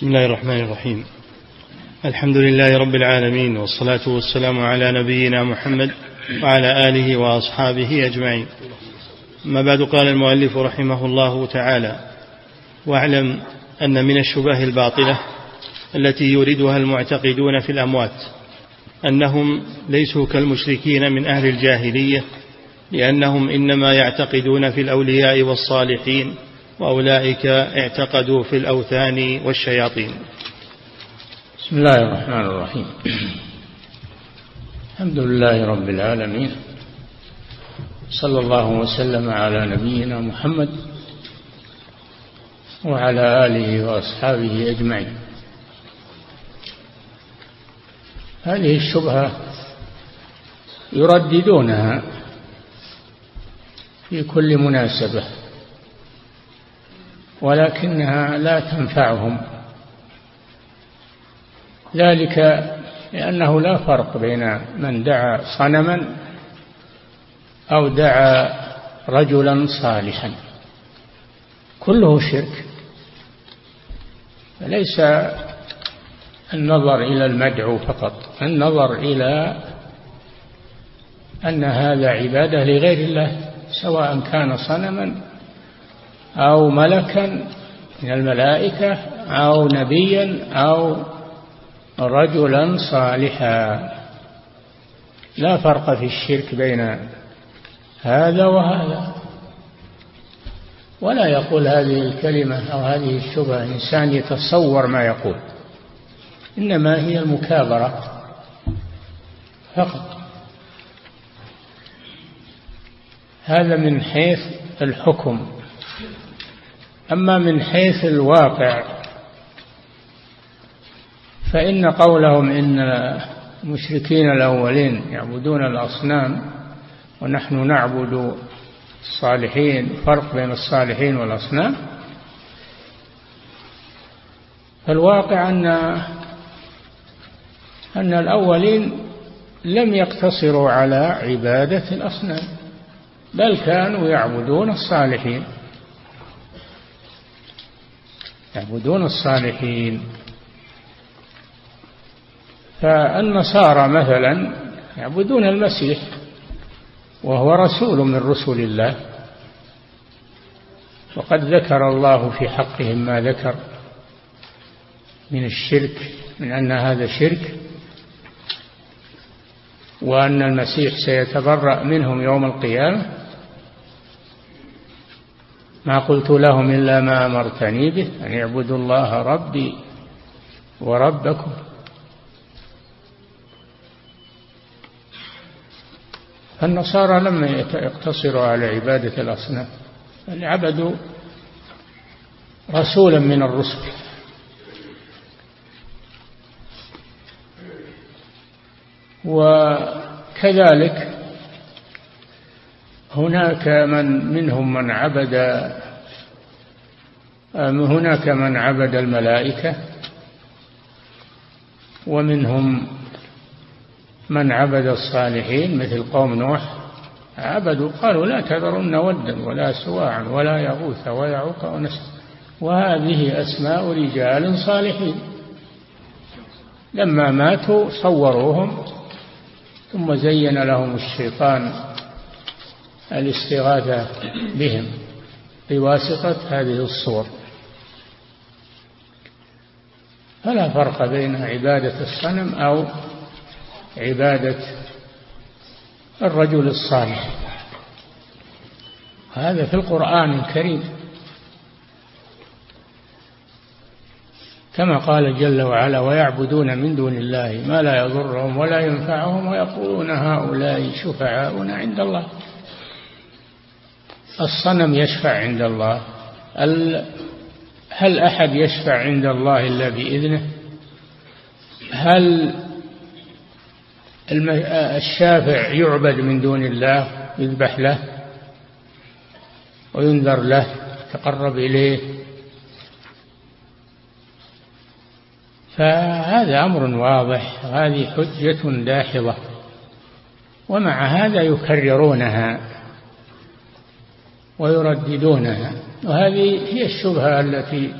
بسم الله الرحمن الرحيم. الحمد لله رب العالمين والصلاة والسلام على نبينا محمد وعلى آله وأصحابه أجمعين. ما بعد قال المؤلف رحمه الله تعالى واعلم أن من الشبه الباطلة التي يوردها المعتقدون في الأموات أنهم ليسوا كالمشركين من أهل الجاهلية لأنهم إنما يعتقدون في الأولياء والصالحين وأولئك اعتقدوا في الأوثان والشياطين. بسم الله الرحمن الرحيم. الحمد لله رب العالمين. صلى الله وسلم على نبينا محمد وعلى آله وأصحابه أجمعين. هذه الشبهة يرددونها في كل مناسبة. ولكنها لا تنفعهم. ذلك لأنه لا فرق بين من دعا صنما أو دعا رجلا صالحا. كله شرك. فليس النظر إلى المدعو فقط النظر إلى أن هذا عبادة لغير الله سواء كان صنما أو ملكا من الملائكة أو نبيا أو رجلا صالحا. لا فرق في الشرك بين هذا وهذا. ولا يقول هذه الكلمة أو هذه الشبهة. إنسان يتصور ما يقول. إنما هي المكابرة فقط. هذا من حيث الحكم. أما من حيث الواقع فإن قولهم إن المشركين الأولين يعبدون الأصنام ونحن نعبد الصالحين فرق بين الصالحين والأصنام. فالواقع أن أن الأولين لم يقتصروا على عبادة الأصنام بل كانوا يعبدون الصالحين. يعبدون الصالحين. فالنصارى مثلا يعبدون المسيح وهو رسول من رسل الله. وقد ذكر الله في حقهم ما ذكر من الشرك من أن هذا شرك وأن المسيح سيتبرأ منهم يوم القيامة. ما قلت لهم إلا ما أمرتني به أن اعبدوا الله ربي وربكم. فالنصارى لم يقتصروا على عبادة الأصنام بل عبدوا رسولا من الرسل. وكذلك هناك من منهم من عبد هناك من عبد الملائكة ومنهم من عبد الصالحين مثل قوم نوح. عبدوا قالوا لا تذرن ودا ولا سواعا ولا يغوث ويعوق ونسر وهذه أسماء رجال صالحين. لما ماتوا صوروهم ثم زين لهم الشيطان الاستغاثة بهم بواسطة هذه الصور. فلا فرق بين عبادة الصنم أو عبادة الرجل الصالح. هذا في القرآن الكريم. كما قال جل وعلا ويعبدون من دون الله ما لا يضرهم ولا ينفعهم ويقولون هؤلاء شفعاؤنا عند الله. الصنم يشفع عند الله. هل أحد يشفع عند الله إلا بإذنه هل الشافع يعبد من دون الله يذبح له وينذر له تقرب إليه؟ فهذا أمر واضح هذه حجة داحضة ومع هذا يكررونها. ويرددونها. وهذه هي الشبهة التي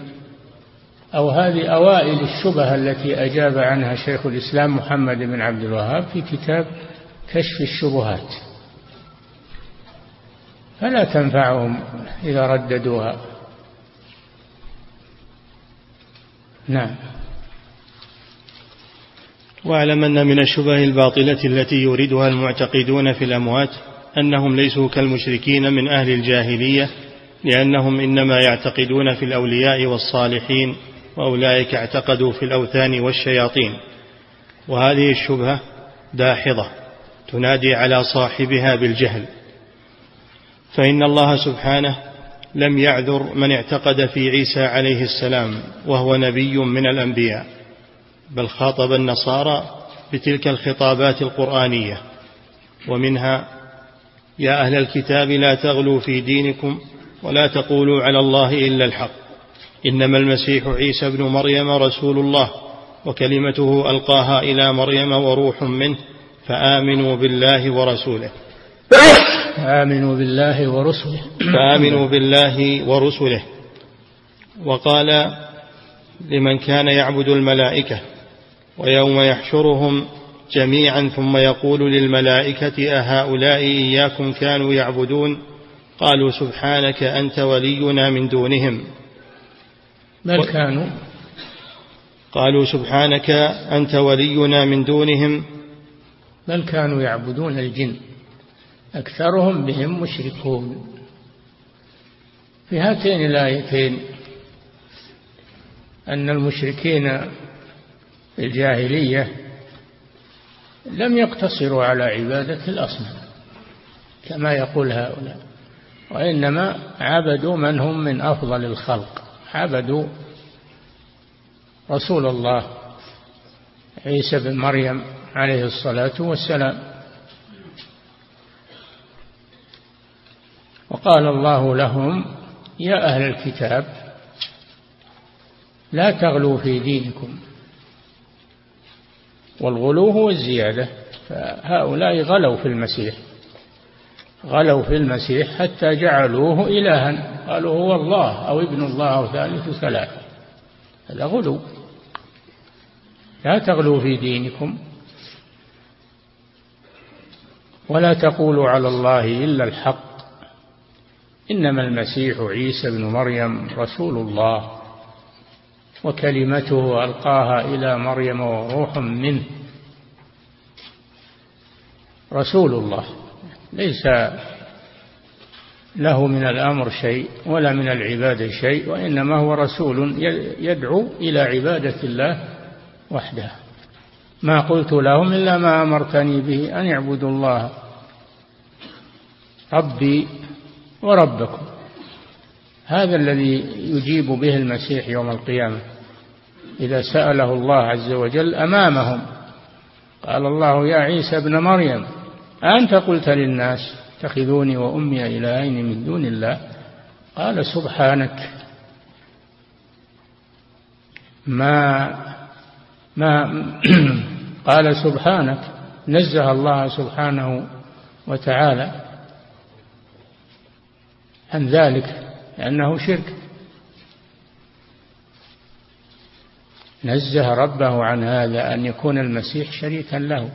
أو هذه أوائل الشبهة التي أجاب عنها شيخ الإسلام محمد بن عبد الوهاب في كتاب كشف الشبهات. فلا تنفعهم إذا رددوها. نعم. واعلم أن من الشبه الباطلة التي يوردها المعتقدون في الأموات أنهم ليسوا كالمشركين من أهل الجاهلية لأنهم إنما يعتقدون في الأولياء والصالحين وأولئك اعتقدوا في الأوثان والشياطين. وهذه الشبهة داحضة تنادي على صاحبها بالجهل. فإن الله سبحانه لم يعذر من اعتقد في عيسى عليه السلام وهو نبي من الأنبياء. بل خاطب النصارى بتلك الخطابات القرآنية ومنها يا أهل الكتاب لا تغلوا في دينكم ولا تقولوا على الله إلا الحق. إنما المسيح عيسى ابن مريم رسول الله وكلمته ألقاها إلى مريم وروح منه فآمنوا بالله ورسوله. فامنوا بالله ورسله. فآمنوا بالله ورسله. وقال لمن كان يعبد الملائكة ويوم يحشرهم جميعا ثم يقول للملائكة أهؤلاء إياكم كانوا يعبدون؟ قالوا سبحانك أنت ولينا من دونهم. بل كانوا. قالوا سبحانك أنت ولينا من دونهم. بل كانوا يعبدون الجن. أكثرهم بهم مشركون. في هاتين الآيتين أن المشركين في الجاهلية لم يقتصروا على عبادة الأصنام كما يقول هؤلاء. وإنما عبدوا من هم من أفضل الخلق. عبدوا رسول الله عيسى بن مريم عليه الصلاة والسلام. وقال الله لهم يا أهل الكتاب لا تغلوا في دينكم والغلو هو الزيادة. فهؤلاء غلوا في المسيح. غلوا في المسيح حتى جعلوه إلها. قالوا هو الله أو ابن الله أو ثالث ثلاثة. هذا غلو. لا تغلوا في دينكم. ولا تقولوا على الله إلا الحق. إنما المسيح عيسى بن مريم رسول الله. وكلمته ألقاها إلى مريم وروح منه. رسول الله ليس له من الأمر شيء ولا من العبادة شيء وإنما هو رسول يدعو إلى عبادة الله وحده. ما قلت لهم إلا ما أمرتني به أن يعبدوا الله ربي وربكم. هذا الذي يجيب به المسيح يوم القيامة. إذا سأله الله عز وجل أمامهم. قال الله يا عيسى ابن مريم أنت قلت للناس اتخذوني وأمي إلهين من دون الله؟ قال سبحانك. ما ما قال سبحانك. نزه الله سبحانه وتعالى عن ذلك لأنه شرك. نزه ربه عن هذا أن يكون المسيح شريكا له.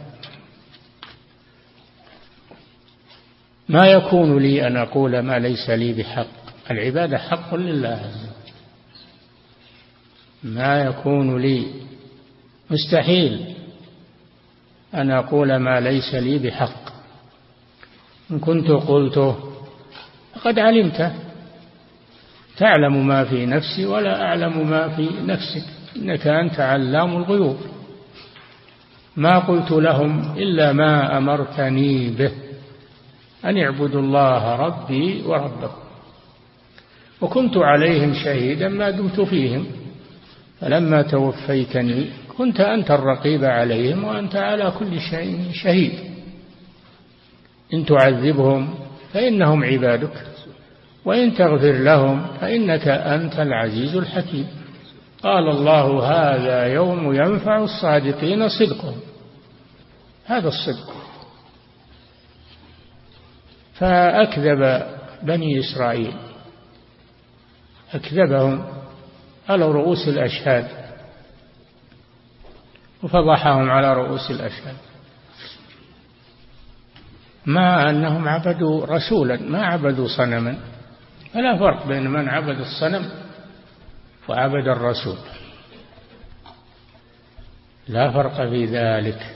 ما يكون لي أن أقول ما ليس لي بحق؟ العبادة حق لله ما يكون لي؟ مستحيل أن أقول ما ليس لي بحق. إن كنت قلته فقد علمته. تعلم ما في نفسي ولا أعلم ما في نفسك. إنك أنت علام الغيوب. ما قلت لهم إلا ما أمرتني به أن اعبدوا الله ربي وربكم. وكنت عليهم شهيدا ما دمت فيهم فلما توفيتني كنت أنت الرقيب عليهم وأنت على كل شيء شهيد. إن تعذبهم فإنهم عبادك وإن تغفر لهم فإنك أنت العزيز الحكيم. قال الله هذا يوم ينفع الصادقين صدقهم. هذا الصدق. فأكذب بني إسرائيل. أكذبهم على رؤوس الأشهاد. وفضحهم على رؤوس الأشهاد. ما أنهم عبدوا رسولا ما عبدوا صنما. فلا فرق بين من عبد الصنم وعبد الرسول. لا فرق في ذلك.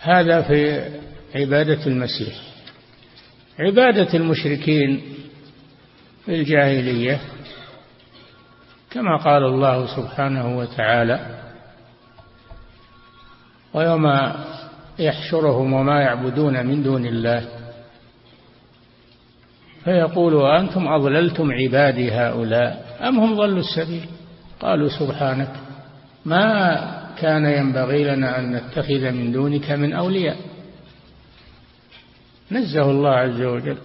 هذا في عبادة المسيح. عبادة المشركين في الجاهلية. كما قال الله سبحانه وتعالى ويوم يحشرهم وما يعبدون من دون الله فيقول أنتم أضللتم عبادي هؤلاء أم هم ضلوا السبيل؟ قالوا سبحانك ما كان ينبغي لنا أن نتخذ من دونك من أولياء. نزه الله عز وجل.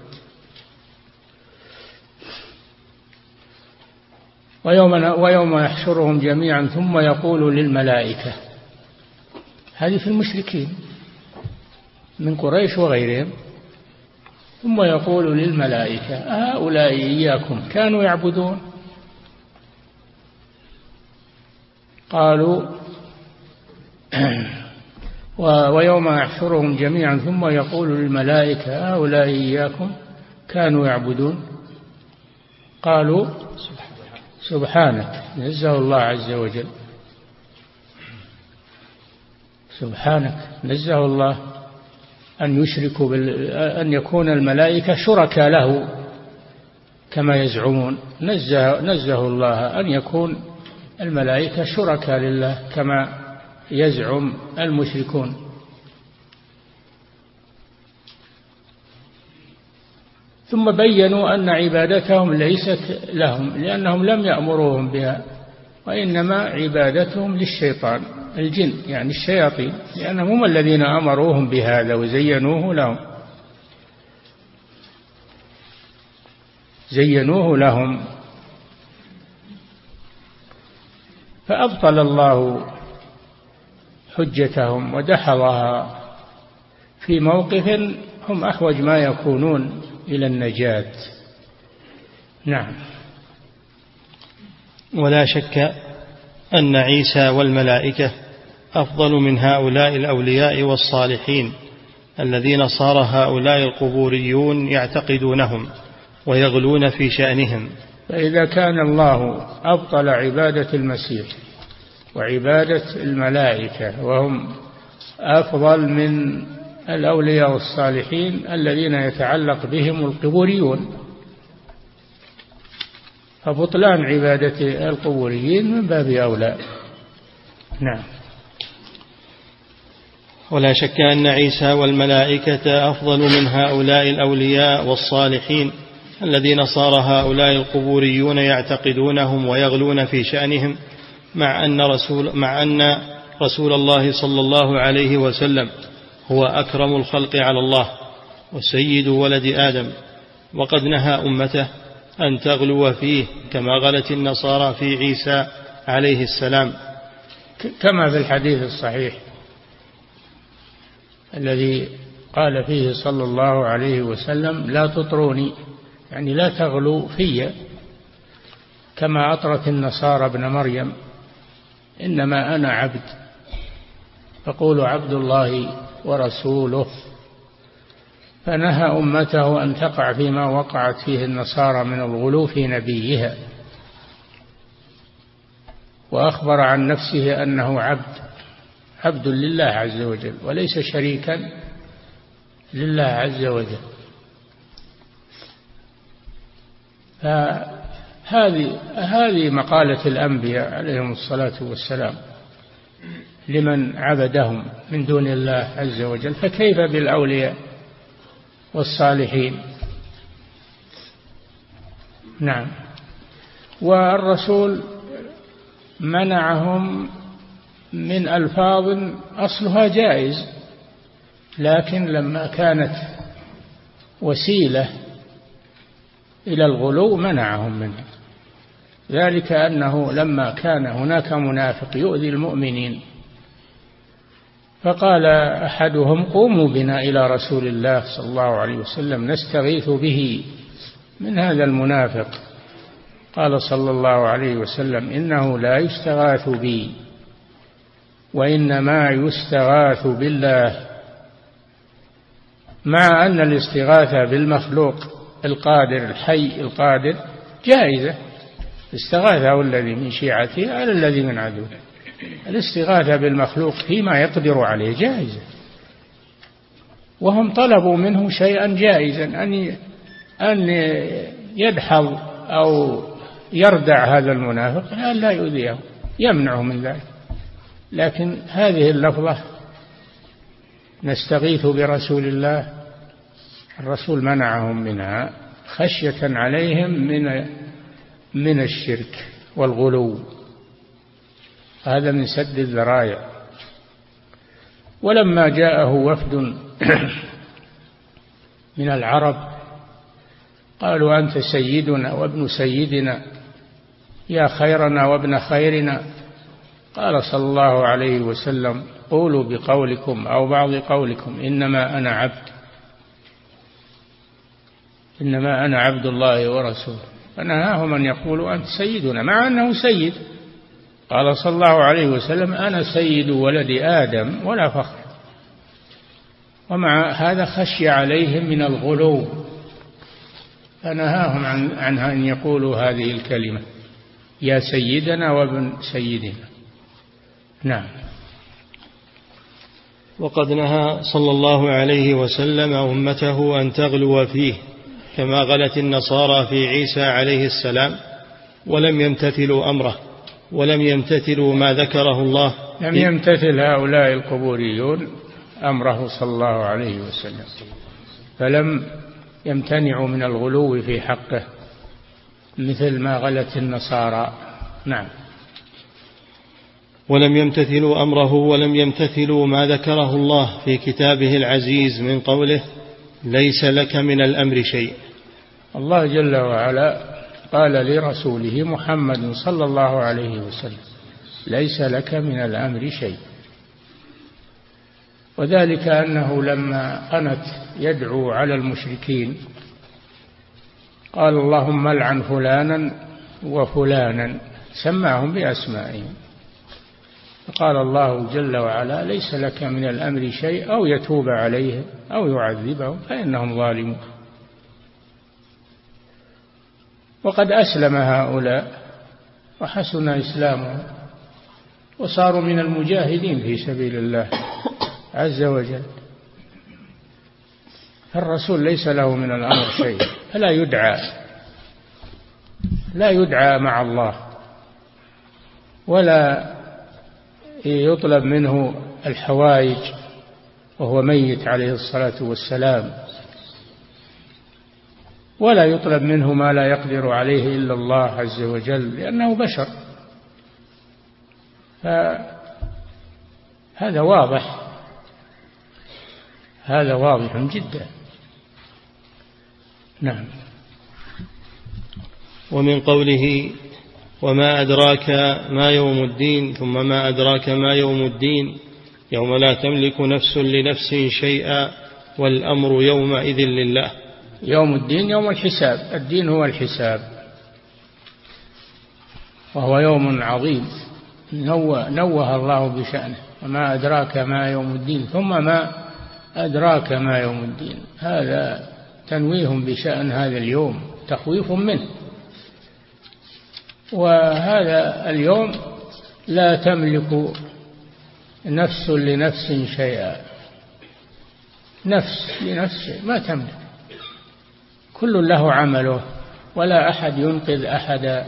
ويوم ويوم يحشرهم جميعا ثم يقول للملائكة. هذه في المشركين من قريش وغيرهم. ثم يقول للملائكة هؤلاء إياكم كانوا يعبدون؟ قالوا ويوم يحشرهم جميعا ثم يقول للملائكة هؤلاء إياكم كانوا يعبدون؟ قالوا سبحانك نزه الله عز وجل. سبحانك نزه الله. أن يشركوا بال... أن يكون الملائكة شركاء له كما يزعمون. نزه, نزه الله أن يكون الملائكة شركاء لله كما يزعم المشركون. ثم بينوا أن عبادتهم ليست لهم لأنهم لم يأمروهم بها. وإنما عبادتهم للشيطان الجن يعني الشياطين لأنهم هم الذين أمروهم بهذا وزينوه لهم. زينوه لهم. فأبطل الله حجتهم ودحضها. في موقف هم أحوج ما يكونون إلى النجاة. نعم. ولا شك أن عيسى والملائكة أفضل من هؤلاء الأولياء والصالحين الذين صار هؤلاء القبوريون يعتقدونهم ويغلون في شأنهم. فإذا كان الله أبطل عبادة المسيح وعبادة الملائكة وهم أفضل من الأولياء والصالحين الذين يتعلق بهم القبوريون فبطلان عبادة القبوريين من باب أولى. نعم. ولا شك أن عيسى والملائكة أفضل من هؤلاء الأولياء والصالحين الذين صار هؤلاء القبوريون يعتقدونهم ويغلون في شأنهم مع أن رسول مع أن رسول الله صلى الله عليه وسلم هو أكرم الخلق على الله وسيد ولد آدم وقد نهى أمته أن تغلو فيه كما غلت النصارى في عيسى عليه السلام. كما في الحديث الصحيح الذي قال فيه صلى الله عليه وسلم لا تطروني. يعني لا تغلو في كما أطرت النصارى ابن مريم إنما أنا عبد فقولوا عبد الله ورسوله. فنهى أمته أن تقع فيما وقعت فيه النصارى من الغلو في نبيها. وأخبر عن نفسه أنه عبد عبد لله عز وجل وليس شريكا لله عز وجل. فهذه هذه مقالة الأنبياء عليهم الصلاة والسلام لمن عبدهم من دون الله عز وجل فكيف بالأولياء؟ والصالحين. نعم. والرسول منعهم من ألفاظ أصلها جائز لكن لما كانت وسيلة إلى الغلو منعهم منه. ذلك أنه لما كان هناك منافق يؤذي المؤمنين. فقال أحدهم قوموا بنا إلى رسول الله صلى الله عليه وسلم نستغيث به. من هذا المنافق؟ قال صلى الله عليه وسلم إنه لا يستغاث بي وإنما يستغاث بالله. مع أن الاستغاثة بالمخلوق القادر الحي القادر جائزة. استغاثه الذي من شيعته على الذي من عدوه. الاستغاثة بالمخلوق فيما يقدر عليه جائزة. وهم طلبوا منه شيئا جائزا أن أن يدحض أو يردع هذا المنافق لا يؤذيه يمنعه من ذلك. لكن هذه اللفظة نستغيث برسول الله الرسول منعهم منها خشية عليهم من من الشرك والغلو. هذا من سد الذرائع. ولما جاءه وفد من العرب قالوا أنت سيدنا وابن سيدنا يا خيرنا وابن خيرنا. قال صلى الله عليه وسلم قولوا بقولكم أو بعض قولكم إنما أنا عبد إنما أنا عبد الله ورسوله. فنهاهم أن يقولوا أنت سيدنا مع أنه سيد. قال صلى الله عليه وسلم أنا سيد ولد آدم ولا فخر. ومع هذا خشي عليهم من الغلو فنهاهم عن, عن أن يقولوا هذه الكلمة يا سيدنا وابن سيدنا. نعم. وقد نهى صلى الله عليه وسلم أمته أن تغلو فيه كما غلت النصارى في عيسى عليه السلام ولم يمتثلوا أمره. ولم يمتثلوا ما ذكره الله. لم يمتثل هؤلاء القبوريون أمره صلى الله عليه وسلم فلم يمتنعوا من الغلو في حقه مثل ما غلت النصارى. نعم. ولم يمتثلوا أمره ولم يمتثلوا ما ذكره الله في كتابه العزيز من قوله ليس لك من الأمر شيء. الله جل وعلا قال لرسوله محمد صلى الله عليه وسلم ليس لك من الأمر شيء. وذلك أنه لما قنت يدعو على المشركين قال اللهم العن فلانا وفلانا سماهم بأسمائهم. فقال الله جل وعلا ليس لك من الأمر شيء أو يتوب عليهم أو يعذبهم فإنهم ظالمون. وقد أسلم هؤلاء وحسن اسلامهم وصاروا من المجاهدين في سبيل الله عز وجل. الرسول ليس له من الأمر شيء فلا يدعى لا يدعى مع الله ولا يطلب منه الحوائج وهو ميت عليه الصلاة والسلام. ولا يطلب منه ما لا يقدر عليه إلا الله عز وجل لأنه بشر. فهذا واضح. هذا واضح جدا. نعم. ومن قوله وما أدراك ما يوم الدين ثم ما أدراك ما يوم الدين يوم لا تملك نفس لنفس شيئا والأمر يومئذ لله. يوم الدين يوم الحساب. الدين هو الحساب. وهو يوم عظيم. نوه, نوه الله بشأنه. وما أدراك ما يوم الدين. ثم ما أدراك ما يوم الدين. هذا تنويه بشأن هذا اليوم. تخويف منه. وهذا اليوم لا تملك نفس لنفس شيئا. نفس لنفس ما تملك. كل له عمله ولا أحد ينقذ أحدا.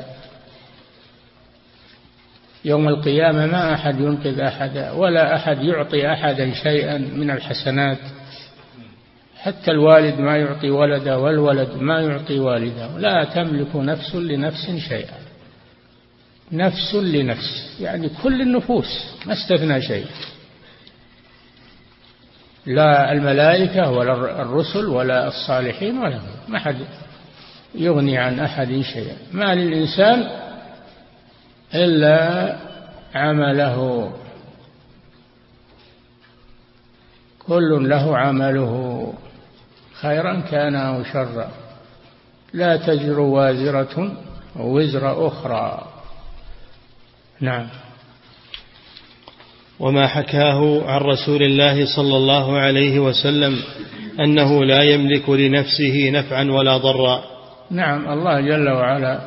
يوم القيامة ما أحد ينقذ أحدا ولا أحد يعطي أحدا شيئا من الحسنات. حتى الوالد ما يعطي ولده والولد ما يعطي والده. لا تملك نفس لنفس شيئا. نفس لنفس يعني كل النفوس ما استثنى شيء. لا الملائكة ولا الرسل ولا الصالحين ولا ما حد يغني عن أحد شيئا. ما للإنسان إلا عمله. كل له عمله. خيرا كان أو شرا. لا تزر وازرة وزر أخرى. نعم. وما حكاه عن رسول الله صلى الله عليه وسلم أنه لا يملك لنفسه نفعا ولا ضرا. نعم الله جل وعلا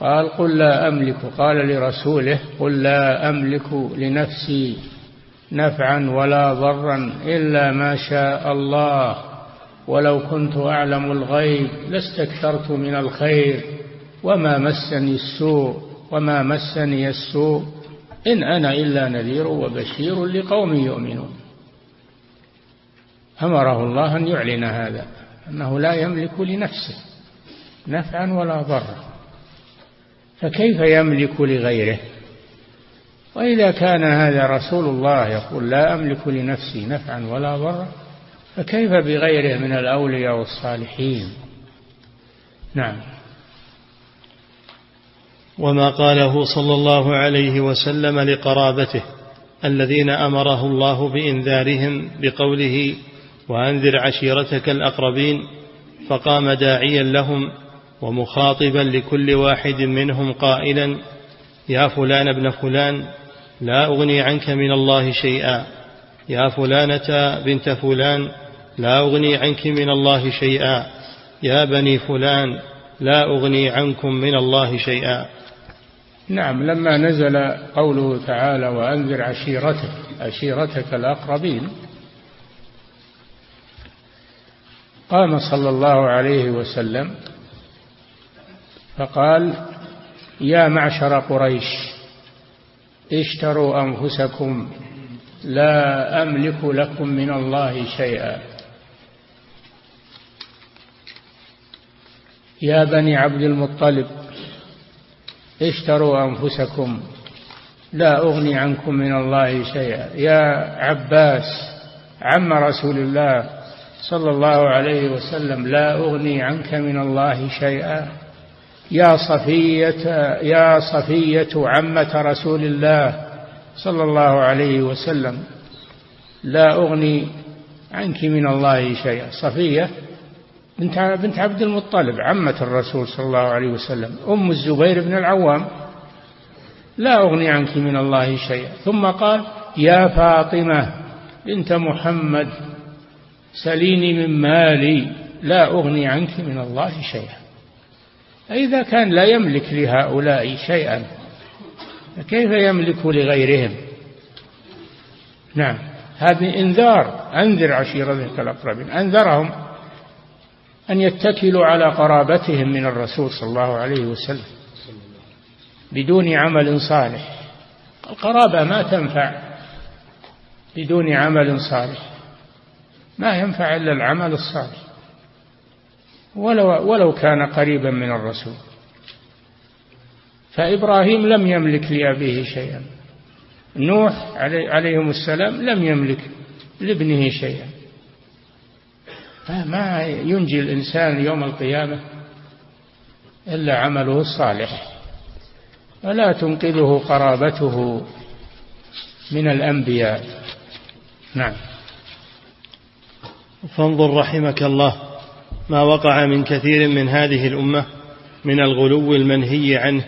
قال قل لا أملك. قال لرسوله قل لا أملك لنفسي نفعا ولا ضرا إلا ما شاء الله ولو كنت أعلم الغيب لاستكثرت من الخير وما مسني السوء وما مسني السوء إن أنا إلا نذير وبشير لقوم يؤمنون. أمره الله أن يعلن هذا أنه لا يملك لنفسه نفعا ولا ضرا. فكيف يملك لغيره؟ وإذا كان هذا رسول الله يقول لا أملك لنفسي نفعا ولا ضرا فكيف بغيره من الأولياء والصالحين؟ نعم. وما قاله صلى الله عليه وسلم لقرابته الذين أمره الله بإنذارهم بقوله وأنذر عشيرتك الأقربين فقام داعيا لهم ومخاطبا لكل واحد منهم قائلا يا فلان ابن فلان لا أغني عنك من الله شيئا يا فلانة بنت فلان لا أغني عنك من الله شيئا يا بني فلان لا أغني عنكم من الله شيئا نعم لما نزل قوله تعالى وأنذر عشيرتك عشيرتك الأقربين قام صلى الله عليه وسلم فقال يا معشر قريش اشتروا أنفسكم لا أملك لكم من الله شيئا. يا بني عبد المطلب اشتروا أنفسكم. لا أغني عنكم من الله شيئا. يا عباس عم رسول الله صلى الله عليه وسلم لا أغني عنك من الله شيئا. يا صفية يا صفية عمة رسول الله صلى الله عليه وسلم لا أغني عنك من الله شيئا. صفية بنت بنت عبد المطلب عمة الرسول صلى الله عليه وسلم أم الزبير بن العوام. لا أغني عنك من الله شيئا. ثم قال يا فاطمة بنت محمد سليني من مالي لا أغني عنك من الله شيئا. فإذا كان لا يملك لهؤلاء شيئا فكيف يملك لغيرهم؟ نعم. هذا إنذار أنذر عشيرتك الأقربين. أنذرهم. أن يتكلوا على قرابتهم من الرسول صلى الله عليه وسلم بدون عمل صالح. القرابة ما تنفع بدون عمل صالح. ما ينفع إلا العمل الصالح. ولو, ولو كان قريبا من الرسول. فإبراهيم لم يملك لأبيه شيئا. نوح عليهم السلام لم يملك لابنه شيئا. ما ينجي الإنسان يوم القيامة إلا عمله الصالح. ولا تنقذه قرابته من الأنبياء. نعم. فانظر رحمك الله ما وقع من كثير من هذه الأمة من الغلو المنهي عنه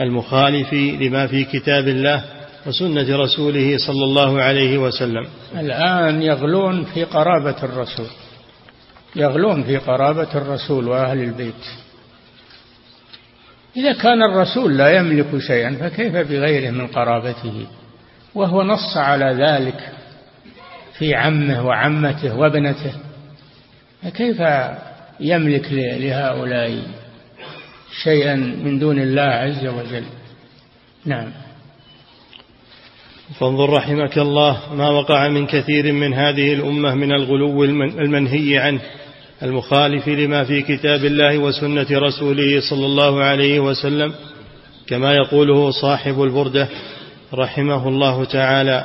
المخالف لما في كتاب الله وسنة رسوله صلى الله عليه وسلم. الآن يغلون في قرابة الرسول. يغلون في قرابة الرسول وأهل البيت. إذا كان الرسول لا يملك شيئا فكيف بغيره من قرابته؟ وهو نص على ذلك في عمه وعمته وابنته. فكيف يملك لهؤلاء شيئا من دون الله عز وجل؟ نعم. فانظر رحمك الله ما وقع من كثير من هذه الأمة من الغلو المنهي عنه المخالف لما في كتاب الله وسنة رسوله صلى الله عليه وسلم. كما يقوله صاحب البردة رحمه الله تعالى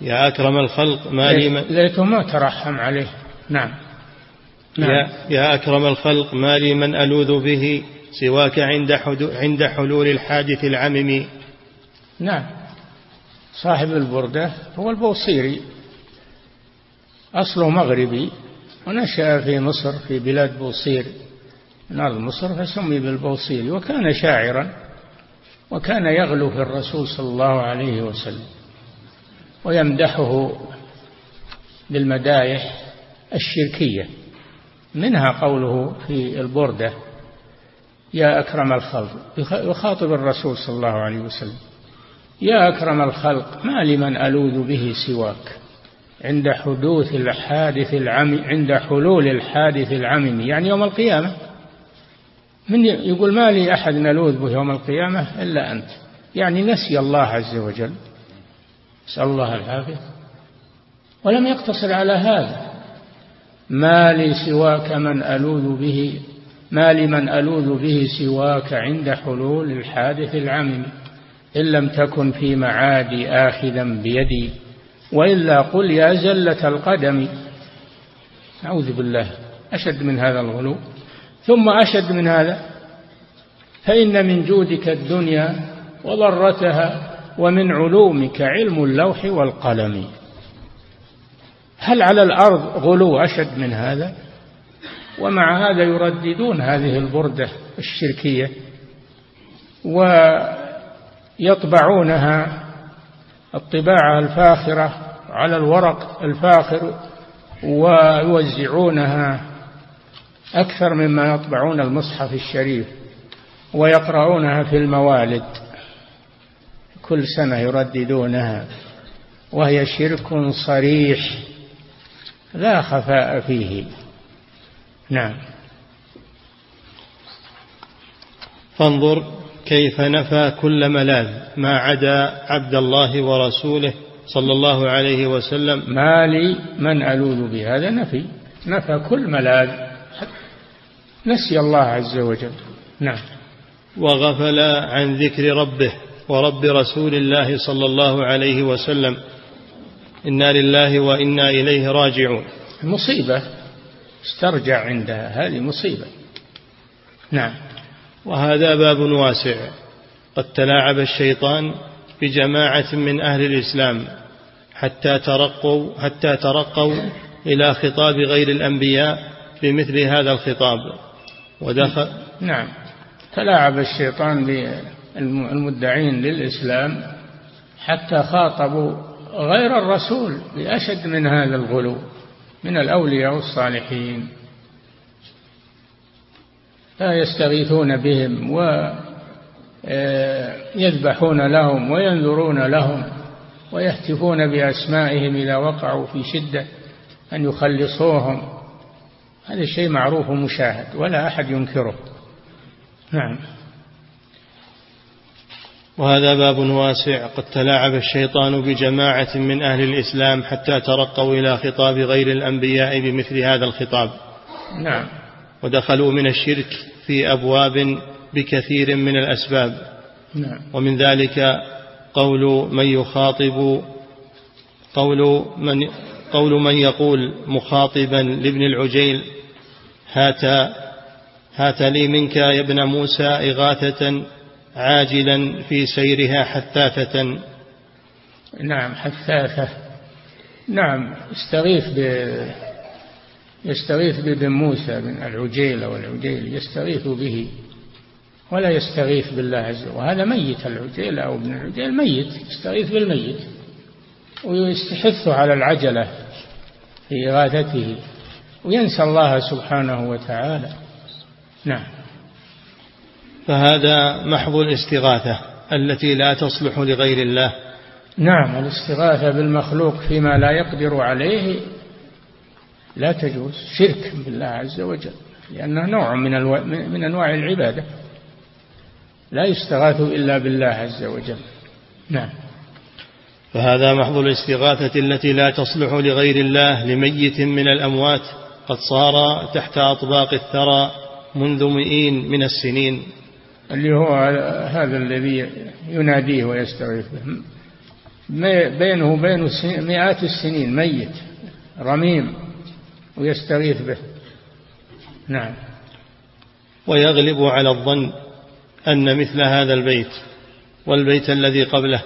يا أكرم الخلق ما لي من ليته ما ترحم عليه. نعم, نعم. يا, يا أكرم الخلق ما لي من ألوذ به سواك عند, عند حلول الحادث العمم. نعم. صاحب البردة هو البوصيري. أصله مغربي ونشأ في مصر في بلاد بوصير. من أرض مصر فسمي بالبوصيري وكان شاعرا وكان يغلو في الرسول صلى الله عليه وسلم ويمدحه بالمدايح الشركية. منها قوله في البردة يا أكرم الخلق. يخاطب الرسول صلى الله عليه وسلم. يا أكرم الخلق ما لمن ألوذ به سواك. عند حدوث الحادث العم عند حلول الحادث العمم. يعني يوم القيامة. من يقول ما لي أحد نلوذ به يوم القيامة إلا أنت. يعني نسي الله عز وجل. نسأل الله العافية. ولم يقتصر على هذا. ما لي سواك من ألوذ به ما لمن ألوذ به سواك عند حلول الحادث العمم. إن لم تكن في معادي آخذا بيدي وإلا قل يا زلة القدم. أعوذ بالله أشد من هذا الغلو. ثم أشد من هذا فإن من جودك الدنيا وضرتها ومن علومك علم اللوح والقلم. هل على الأرض غلو أشد من هذا؟ ومع هذا يرددون هذه البردة الشركية. ويطبعونها الطباعة الفاخرة على الورق الفاخر ويوزعونها أكثر مما يطبعون المصحف الشريف ويقرؤونها في الموالد. كل سنة يرددونها وهي شرك صريح لا خفاء فيه. نعم. فانظر كيف نفى كل ملاذ ما عدا عبد الله ورسوله صلى الله عليه وسلم؟ ما لي من ألوذ بهذا نفي. نفى كل ملاذ. نسي الله عز وجل. نعم. وغفل عن ذكر ربه ورب رسول الله صلى الله عليه وسلم. إنا لله وإنا إليه راجعون. مصيبة. استرجع عندها. هذه مصيبة. نعم. وهذا باب واسع. قد تلاعب الشيطان بجماعة من أهل الإسلام حتى ترقوا حتى ترقوا إلى خطاب غير الأنبياء بمثل هذا الخطاب. ودخل نعم. تلاعب الشيطان بالمدعين للإسلام حتى خاطبوا غير الرسول بأشد من هذا الغلو من الأولياء والصالحين. لا يستغيثون بهم ويذبحون لهم وينذرون لهم ويهتفون بأسمائهم إذا وقعوا في شدة أن يخلصوهم. هذا شيء معروف ومشاهد ولا أحد ينكره. نعم. وهذا باب واسع قد تلاعب الشيطان بجماعة من أهل الإسلام حتى ترقوا إلى خطاب غير الأنبياء بمثل هذا الخطاب. نعم. ودخلوا من الشرك في أبواب بكثير من الأسباب. نعم. ومن ذلك قول من يخاطب قول من قول من يقول مخاطبا لابن العجيل هات هات لي منك يا ابن موسى إغاثة عاجلا في سيرها حثاثة. نعم حثاثة. نعم استغيث ب يستغيث بابن موسى بن العجيل أو العجيل يستغيث به ولا يستغيث بالله عز وجل. وهذا ميت العجيل أو ابن العجيل ميت يستغيث بالميت. ويستحث على العجلة في إغاثته. وينسى الله سبحانه وتعالى. نعم. فهذا محض الاستغاثة التي لا تصلح لغير الله. نعم الاستغاثة بالمخلوق فيما لا يقدر عليه لا تجوز شرك بالله عز وجل لأنه نوع من, ألو... من أنواع العبادة. لا يستغاث إلا بالله عز وجل. نعم. فهذا محض الاستغاثة التي لا تصلح لغير الله لميت من الأموات قد صار تحت أطباق الثرى منذ مئين من السنين. اللي هو هذا الذي يناديه ويستغيث به. بينه وبين مئات السنين ميت رميم. ويستغيث به. نعم. ويغلب على الظن أن مثل هذا البيت والبيت الذي قبله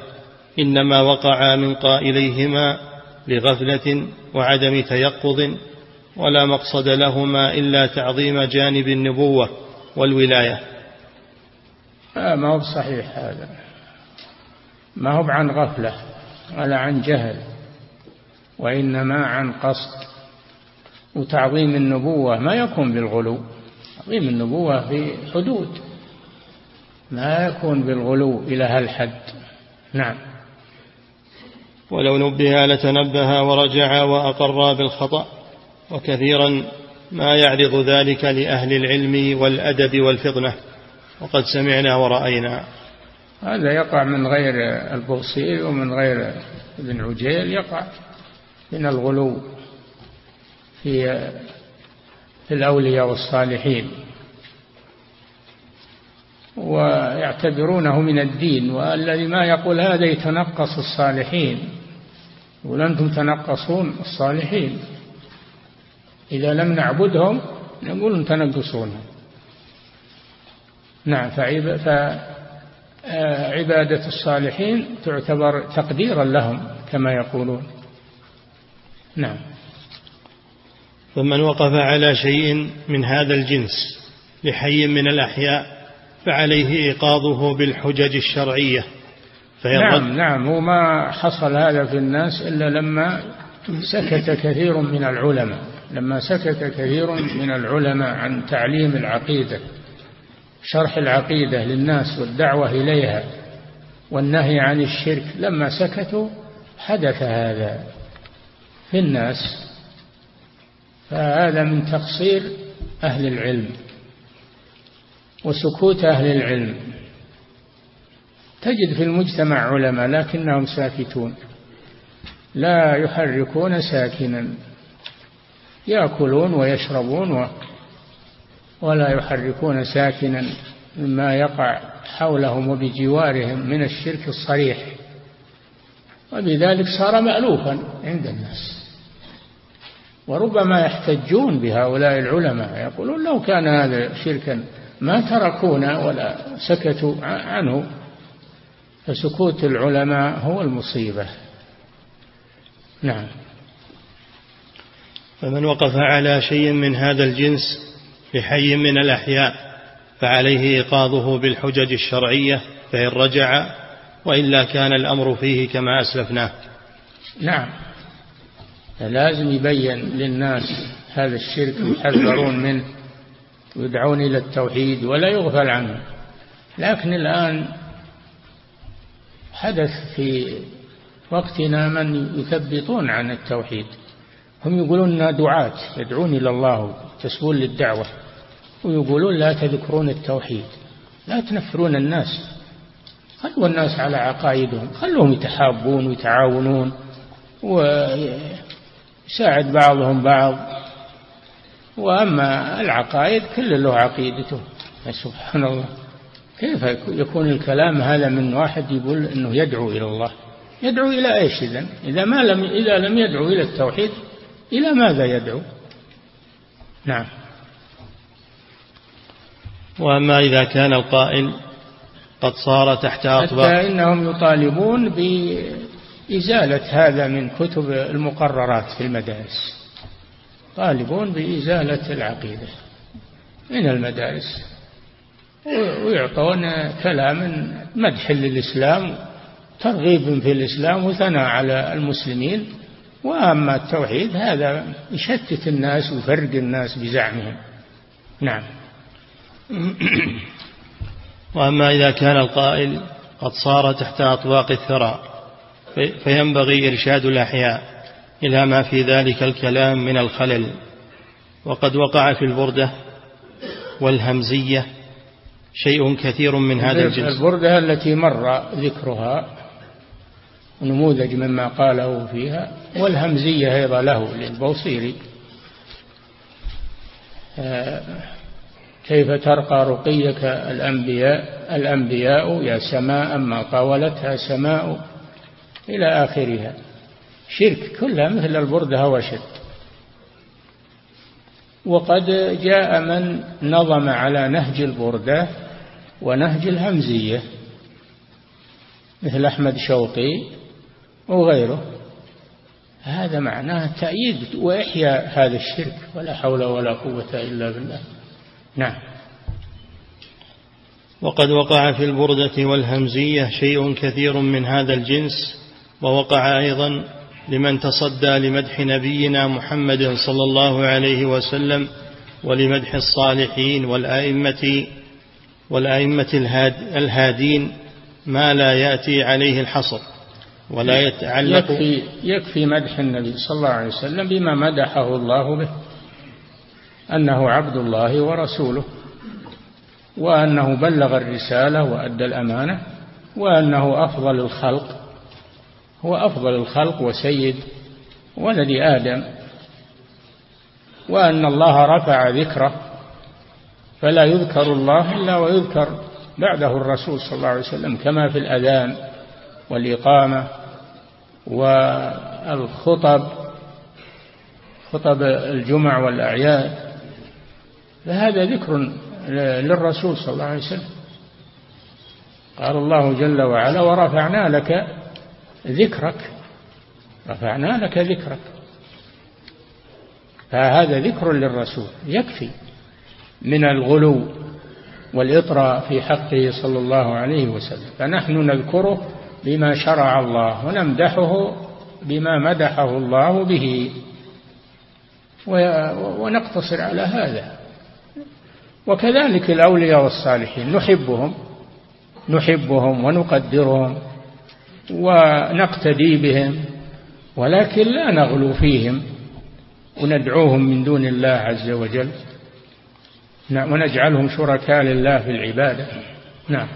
إنما وقع من قائليهما لغفلة وعدم تيقظ ولا مقصد لهما إلا تعظيم جانب النبوة والولاية. آه ما هو بصحيح هذا. ما هو عن غفلة ولا عن جهل وإنما عن قصد. وتعظيم النبوة ما يكون بالغلو تعظيم النبوة في حدود. ما يكون بالغلو إلى هالحد نعم. ولو نبه لتنبه ورجع وأقر بالخطأ وكثيرا ما يعرض ذلك لأهل العلم والأدب والفطنة. وقد سمعنا ورأينا. هذا يقع من غير البوصير ومن غير ابن عجيل يقع من الغلو. في في الأولياء والصالحين. ويعتبرونه من الدين والذي ما يقول هذا يتنقص الصالحين. يقول أنتم تنقصون الصالحين. إذا لم نعبدهم نقول تنقصونهم. نعم فعبادة الصالحين تعتبر تقديرا لهم كما يقولون. نعم. فمن وقف على شيء من هذا الجنس لحي من الأحياء فعليه إيقاظه بالحجج الشرعية. نعم نعم وما حصل هذا في الناس إلا لما سكت كثير من العلماء لما سكت كثير من العلماء عن تعليم العقيدة شرح العقيدة للناس والدعوة إليها والنهي عن الشرك لما سكتوا حدث هذا في الناس. فهذا من تقصير أهل العلم وسكوت أهل العلم. تجد في المجتمع علماء لكنهم ساكتون لا يحركون ساكنا يأكلون ويشربون ولا يحركون ساكنا مما يقع حولهم وبجوارهم من الشرك الصريح. وبذلك صار مألوفا عند الناس. وربما يحتجون بهؤلاء العلماء يقولون لو كان هذا شركا ما تركونا ولا سكتوا عنه فسكوت العلماء هو المصيبة. نعم. فمن وقف على شيء من هذا الجنس بحي من الأحياء فعليه إيقاظه بالحجج الشرعية فإن رجع وإلا كان الأمر فيه كما أسلفناه. نعم. لازم يبين للناس هذا الشرك يحذرون منه ويدعون إلى التوحيد ولا يغفل عنه. لكن الآن حدث في وقتنا من يثبطون عن التوحيد. هم يقولون دعاة يدعون إلى الله تسبون للدعوة ويقولون لا تذكرون التوحيد لا تنفرون الناس. خلوا الناس على عقائدهم خلوهم يتحابون ويتعاونون ويساعد بعضهم بعض. وأما العقائد كل له عقيدته. سبحان الله. كيف يكون الكلام هذا من واحد يقول إنه يدعو إلى الله؟ يدعو إلى إيش إذا؟ إذا ما لم إذا لم يدعو إلى التوحيد إلى ماذا يدعو؟ نعم. وأما إذا كان القائل قد صار تحت اطباق حتى إنهم يطالبون بازاله هذا من كتب المقررات في المدارس. طالبون بإزالة العقيدة من المدارس. ويعطون كلام مدح للإسلام ترغيب في الإسلام وثناء على المسلمين. وأما التوحيد هذا يشتت الناس ويفرق الناس بزعمهم. نعم. وأما إذا كان القائل قد صار تحت أطباق الثرى فينبغي إرشاد الأحياء إلى ما في ذلك الكلام من الخلل. وقد وقع في البردة والهمزية شيء كثير من هذا الجنس. البردة التي مر ذكرها نموذج مما قاله فيها والهمزية أيضا له للبوصيري. آه، كيف ترقى رقيك الأنبياء؟ الأنبياء يا سماء ما طاولتها سماء. إلى آخرها. شرك كلها مثل البردة وشد وقد جاء من نظم على نهج البردة ونهج الهمزية مثل أحمد شوقي وغيره. هذا معناه تأييد وإحياء هذا الشرك ولا حول ولا قوة إلا بالله. نعم. وقد وقع في البردة والهمزية شيء كثير من هذا الجنس ووقع أيضا لمن تصدى لمدح نبينا محمد صلى الله عليه وسلم ولمدح الصالحين والأئمة والأئمة الهادين ما لا يأتي عليه الحصر ولا يتعلق يكفي, يكفي مدح النبي صلى الله عليه وسلم بما مدحه الله به أنه عبد الله ورسوله وأنه بلغ الرسالة وأدى الأمانة وأنه أفضل الخلق هو أفضل الخلق وسيد ولد آدم وأن الله رفع ذكره فلا يذكر الله إلا ويذكر بعده الرسول صلى الله عليه وسلم كما في الأذان والإقامة والخطب خطب الجمع والأعياد فهذا ذكر للرسول صلى الله عليه وسلم. قال الله جل وعلا ورفعنا لك ذكرك. رفعنا لك ذكرك. فهذا ذكر للرسول. يكفي من الغلو والإطراء في حقه صلى الله عليه وسلم. فنحن نذكره بما شرع الله ونمدحه بما مدحه الله به. ونقتصر على هذا. وكذلك الأولياء والصالحين. نحبهم. نحبهم ونقدرهم. ونقتدي بهم ولكن لا نغلو فيهم وندعوهم من دون الله عز وجل ونجعلهم شركاء لله في العبادة. نعم.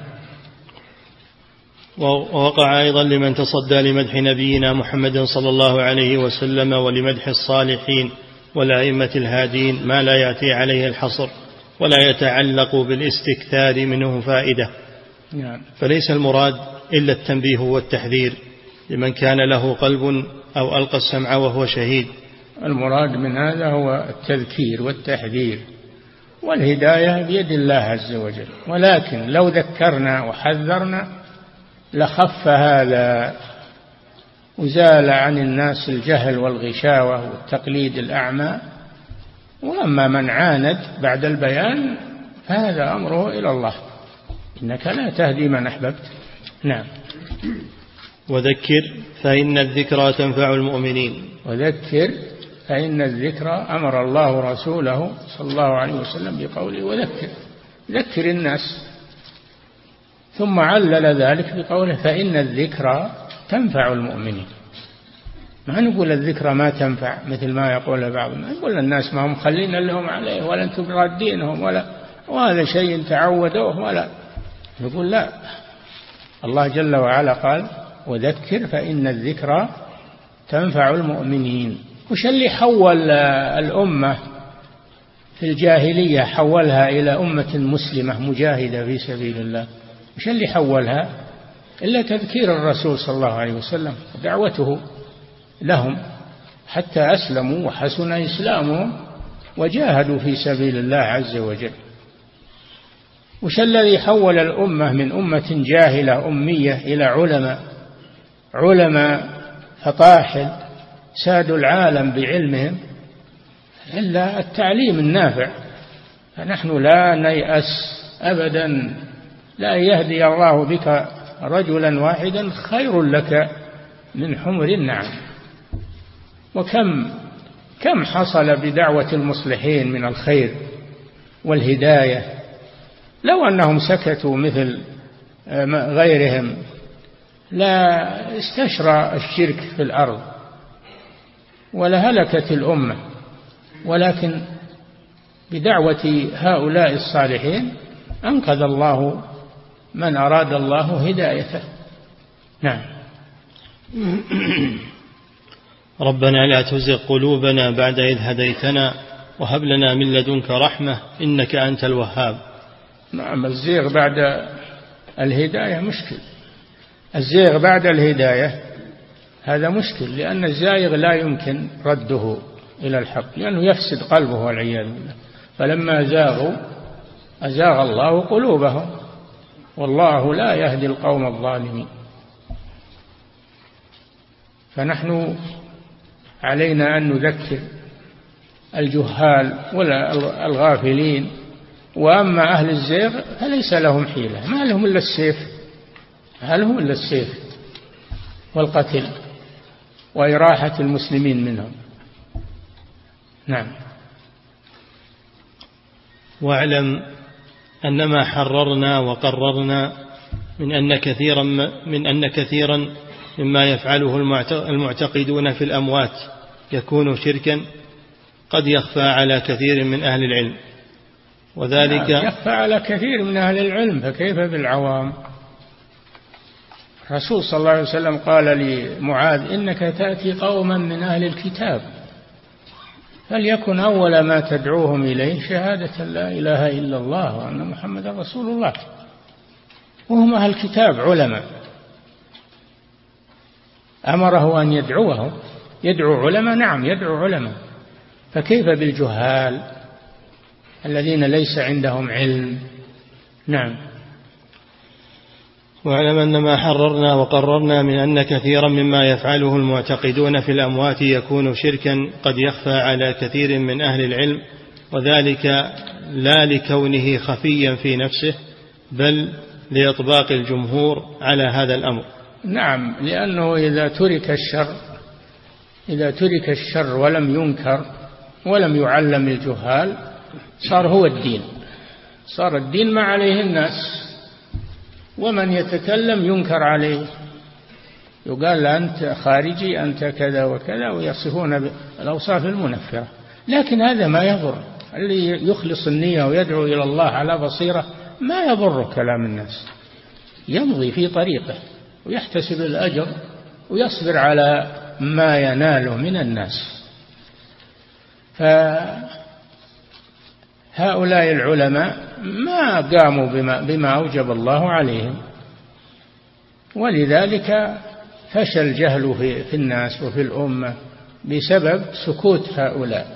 ووقع أيضا لمن تصدى لمدح نبينا محمد صلى الله عليه وسلم ولمدح الصالحين والأئمة الهادين ما لا يأتي عليه الحصر ولا يتعلق بالاستكثار منه فائدة. نعم. فليس المراد إلا التنبيه والتحذير لمن كان له قلب أو ألقى السمع وهو شهيد. المراد من هذا هو التذكير والتحذير والهداية بيد الله عز وجل. ولكن لو ذكرنا وحذرنا لخف هذا وزال عن الناس الجهل والغشاوة والتقليد الأعمى. وأما من عاند بعد البيان فهذا أمره إلى الله. إنك لا تهدي من أحببت. نعم. وذكر فإن الذكرى تنفع المؤمنين. وذكر فإن الذكرى أمر الله رسوله صلى الله عليه وسلم بقوله وذكر. ذكر الناس. ثم علل ذلك بقوله فإن الذكرى تنفع المؤمنين. ما نقول الذكرى ما تنفع مثل ما يقول بعض الناس. يقول الناس ما هم خلين لهم عليه ولا أنتم رادينهم ولا وهذا شيء تعودوه ولا. نقول لا. الله جل وعلا قال وذكر فإن الذكرى تنفع المؤمنين. وش اللي حول الأمة في الجاهلية؟ حولها إلى أمة مسلمة مجاهدة في سبيل الله. وش اللي حولها؟ إلا تذكير الرسول صلى الله عليه وسلم دعوته لهم حتى أسلموا وحسن إسلامهم وجاهدوا في سبيل الله عز وجل. وش الذي حول الأمة من أمة جاهلة أمية إلى علماء؟ علماء فطاحل سادوا العالم بعلمهم إلا التعليم النافع. فنحن لا نيأس أبدا. لا يهدي الله بك رجلا واحدا خير لك من حمر النعم. وكم كم حصل بدعوة المصلحين من الخير والهداية؟ لو أنهم سكتوا مثل غيرهم لا استشرى الشرك في الأرض ولهلكت الأمة. ولكن بدعوة هؤلاء الصالحين أنقذ الله من أراد الله هدايته. نعم. ربنا لا تزغ قلوبنا بعد إذ هديتنا وهب لنا من لدنك رحمة إنك أنت الوهاب. نعم الزيغ بعد الهداية مشكل. الزيغ بعد الهداية هذا مشكل لأن الزائغ لا يمكن رده إلى الحق لأنه يفسد قلبه والعياذ بالله. فلما زاغوا أزاغ الله قلوبهم. والله لا يهدي القوم الظالمين. فنحن علينا أن نذكر الجهال ولا الغافلين وأما أهل الزيغ فليس لهم حيلة. ما لهم إلا السيف. ما لهم إلا السيف والقتل وإراحة المسلمين منهم؟ نعم. واعلم أن ما حررنا وقررنا من أن كثيرا من أن كثيرا مما يفعله المعتقدون في الأموات يكون شركا قد يخفى على كثير من أهل العلم. وذلك نعم، يخفى على كثير من أهل العلم فكيف بالعوام؟ الرسول صلى الله عليه وسلم قال لمعاذ إنك تأتي قوما من أهل الكتاب فليكن أول ما تدعوهم إليه شهادة لا إله إلا الله وأن محمد رسول الله. وهم أهل الكتاب علماء. أمره أن يدعوهم يدعو علماء نعم يدعو علماء. فكيف بالجهال؟ الذين ليس عندهم علم. نعم. واعلم أن ما حررنا وقررنا من أن كثيرا مما يفعله المعتقدون في الأموات يكون شركا قد يخفى على كثير من أهل العلم وذلك لا لكونه خفيا في نفسه بل لإطباق الجمهور على هذا الأمر. نعم لأنه إذا ترك الشر إذا ترك الشر ولم ينكر ولم يعلم الجهال صار هو الدين. صار الدين ما عليه الناس. ومن يتكلم ينكر عليه. يقال أنت خارجي أنت كذا وكذا ويصفون بالأوصاف المنفرة. لكن هذا ما يضر. اللي يخلص النية ويدعو إلى الله على بصيرة ما يضر كلام الناس. يمضي في طريقه ويحتسب الأجر ويصبر على ما يناله من الناس. فهؤلاء العلماء ما قاموا بما, بما أوجب الله عليهم. ولذلك فشل الجهل في, في الناس وفي الأمة بسبب سكوت هؤلاء.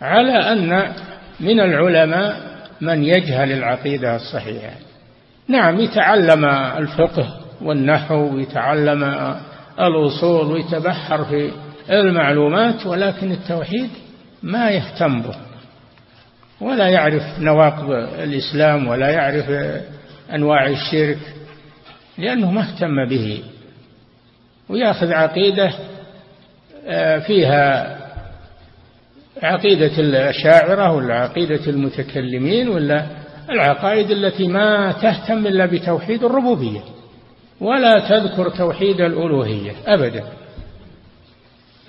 على أن من العلماء من يجهل العقيدة الصحيحة. نعم يتعلم الفقه والنحو ويتعلم الأصول ويتبحر في المعلومات ولكن التوحيد ما يهتم به. ولا يعرف نواقض الإسلام ولا يعرف أنواع الشرك لأنه ما اهتم به. ويأخذ عقيدة آه، فيها عقيدة الأشاعرة ولا عقيدة المتكلمين ولا العقائد التي ما تهتم إلا بتوحيد الربوبية. ولا تذكر توحيد الألوهية أبدا.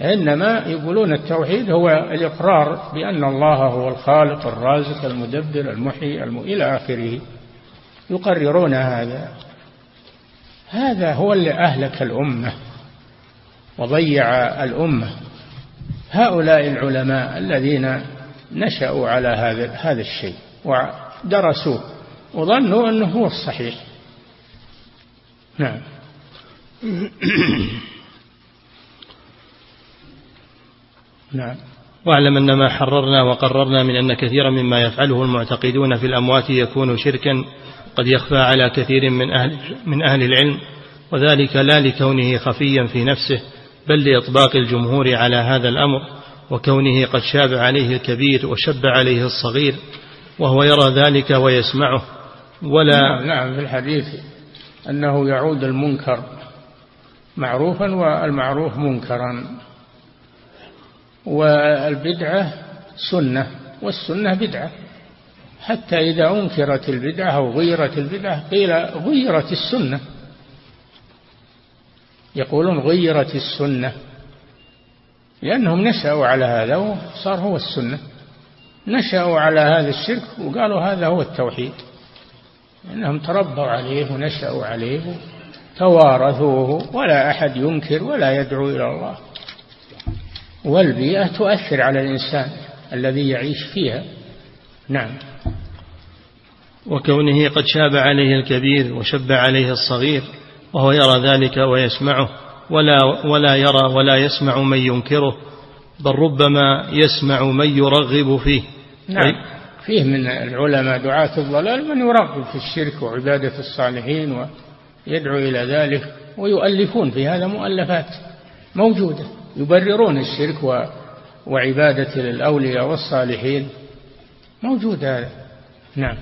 إنما يقولون التوحيد هو الإقرار بأن الله هو الخالق الرازق المدبر المحيي الم... إلى آخره. يقررون هذا. هذا هو اللي أهلك الأمة وضيع الأمة. هؤلاء العلماء الذين نشأوا على هذا هذا الشيء ودرسوه وظنوا أنه هو الصحيح. نعم. نعم. واعلم أن ما حررنا وقررنا من أن كثيرا مما يفعله المعتقدون في الأموات يكون شركا قد يخفى على كثير من أهل, من أهل العلم وذلك لا لكونه خفيا في نفسه بل لإطباق الجمهور على هذا الأمر وكونه قد شاب عليه الكبير وشب عليه الصغير وهو يرى ذلك ويسمعه ولا نعم, نعم في الحديث أنه يعود المنكر معروفا والمعروف منكرا. والبدعة سنة والسنة بدعة. حتى إذا أنكرت البدعة أو غيرت البدعة قيل غيرت السنة. يقولون غيرت السنة لأنهم نشأوا على هذا وصار هو السنة. نشأوا على هذا الشرك وقالوا هذا هو التوحيد. لأنهم تربوا عليه ونشأوا عليه توارثوه ولا أحد ينكر ولا يدعو إلى الله. والبيئة تؤثر على الإنسان الذي يعيش فيها. نعم. وكونه قد شاب عليه الكبير وشب عليه الصغير وهو يرى ذلك ويسمعه ولا ولا يرى ولا يسمع من ينكره بل ربما يسمع من يرغب فيه. نعم. فيه من العلماء دعاة الضلال من يرغب في الشرك وعبادة الصالحين ويدعو إلى ذلك ويؤلفون في هذا مؤلفات موجودة. يبررون الشرك وعبادة الأولياء والصالحين. موجود هذا نعم.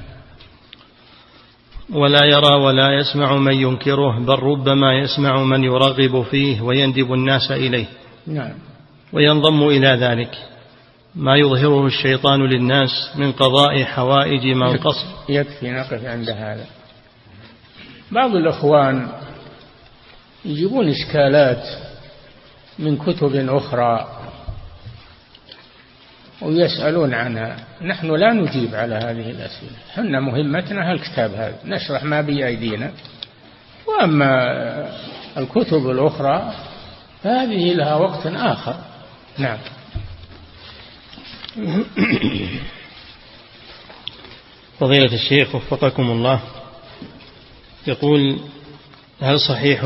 ولا يرى ولا يسمع من ينكره بل ربما يسمع من يرغب فيه ويندب الناس إليه. نعم. وينضم إلى ذلك. ما يظهره الشيطان للناس من قضاء حوائج من قصد يكفي نقف عند هذا. بعض الأخوان يجيبون إشكالات من كتب أخرى ويسألون عنها. نحن لا نجيب على هذه الأسئلة. حنا مهمتنا هالكتاب هذا. نشرح ما بأيدينا. وأما الكتب الأخرى فهذه لها وقت آخر. نعم. فضيلة الشيخ وفقكم الله. يقول هل صحيح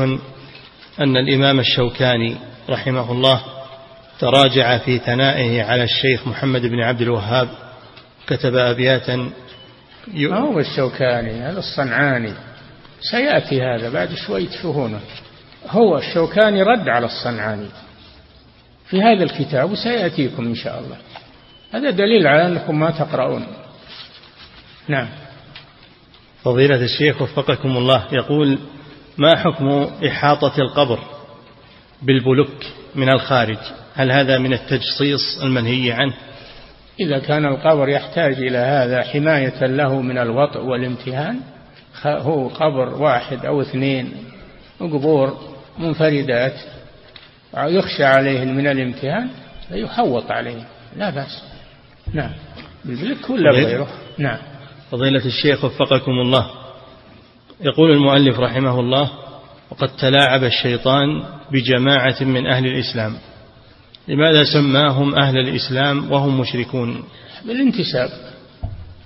أن الإمام الشوكاني رحمه الله تراجع في ثنائه على الشيخ محمد بن عبد الوهاب كتب أبياتا ما هو الشوكاني؟ هذا الصنعاني. سيأتي هذا بعد شوي تشوفونه هو الشوكاني رد على الصنعاني. في هذا الكتاب وسيأتيكم إن شاء الله. هذا دليل على أنكم ما تقرؤون. نعم. فضيلة الشيخ وفقكم الله يقول ما حكم إحاطة القبر؟ بالبلوك من الخارج. هل هذا من التجصيص المنهي عنه؟ إذا كان القبر يحتاج إلى هذا حماية له من الوطء والامتهان هو قبر واحد أو اثنين قبور منفردات يخشى عليهم من الامتهان فيحوط عليهم لا بأس. نعم. بالبلك ولا غيره؟ نعم. فضيلة الشيخ وفقكم الله. يقول المؤلف رحمه الله وقد تلاعب الشيطان بجماعة من أهل الإسلام. لماذا سماهم أهل الإسلام وهم مشركون؟ بالانتساب.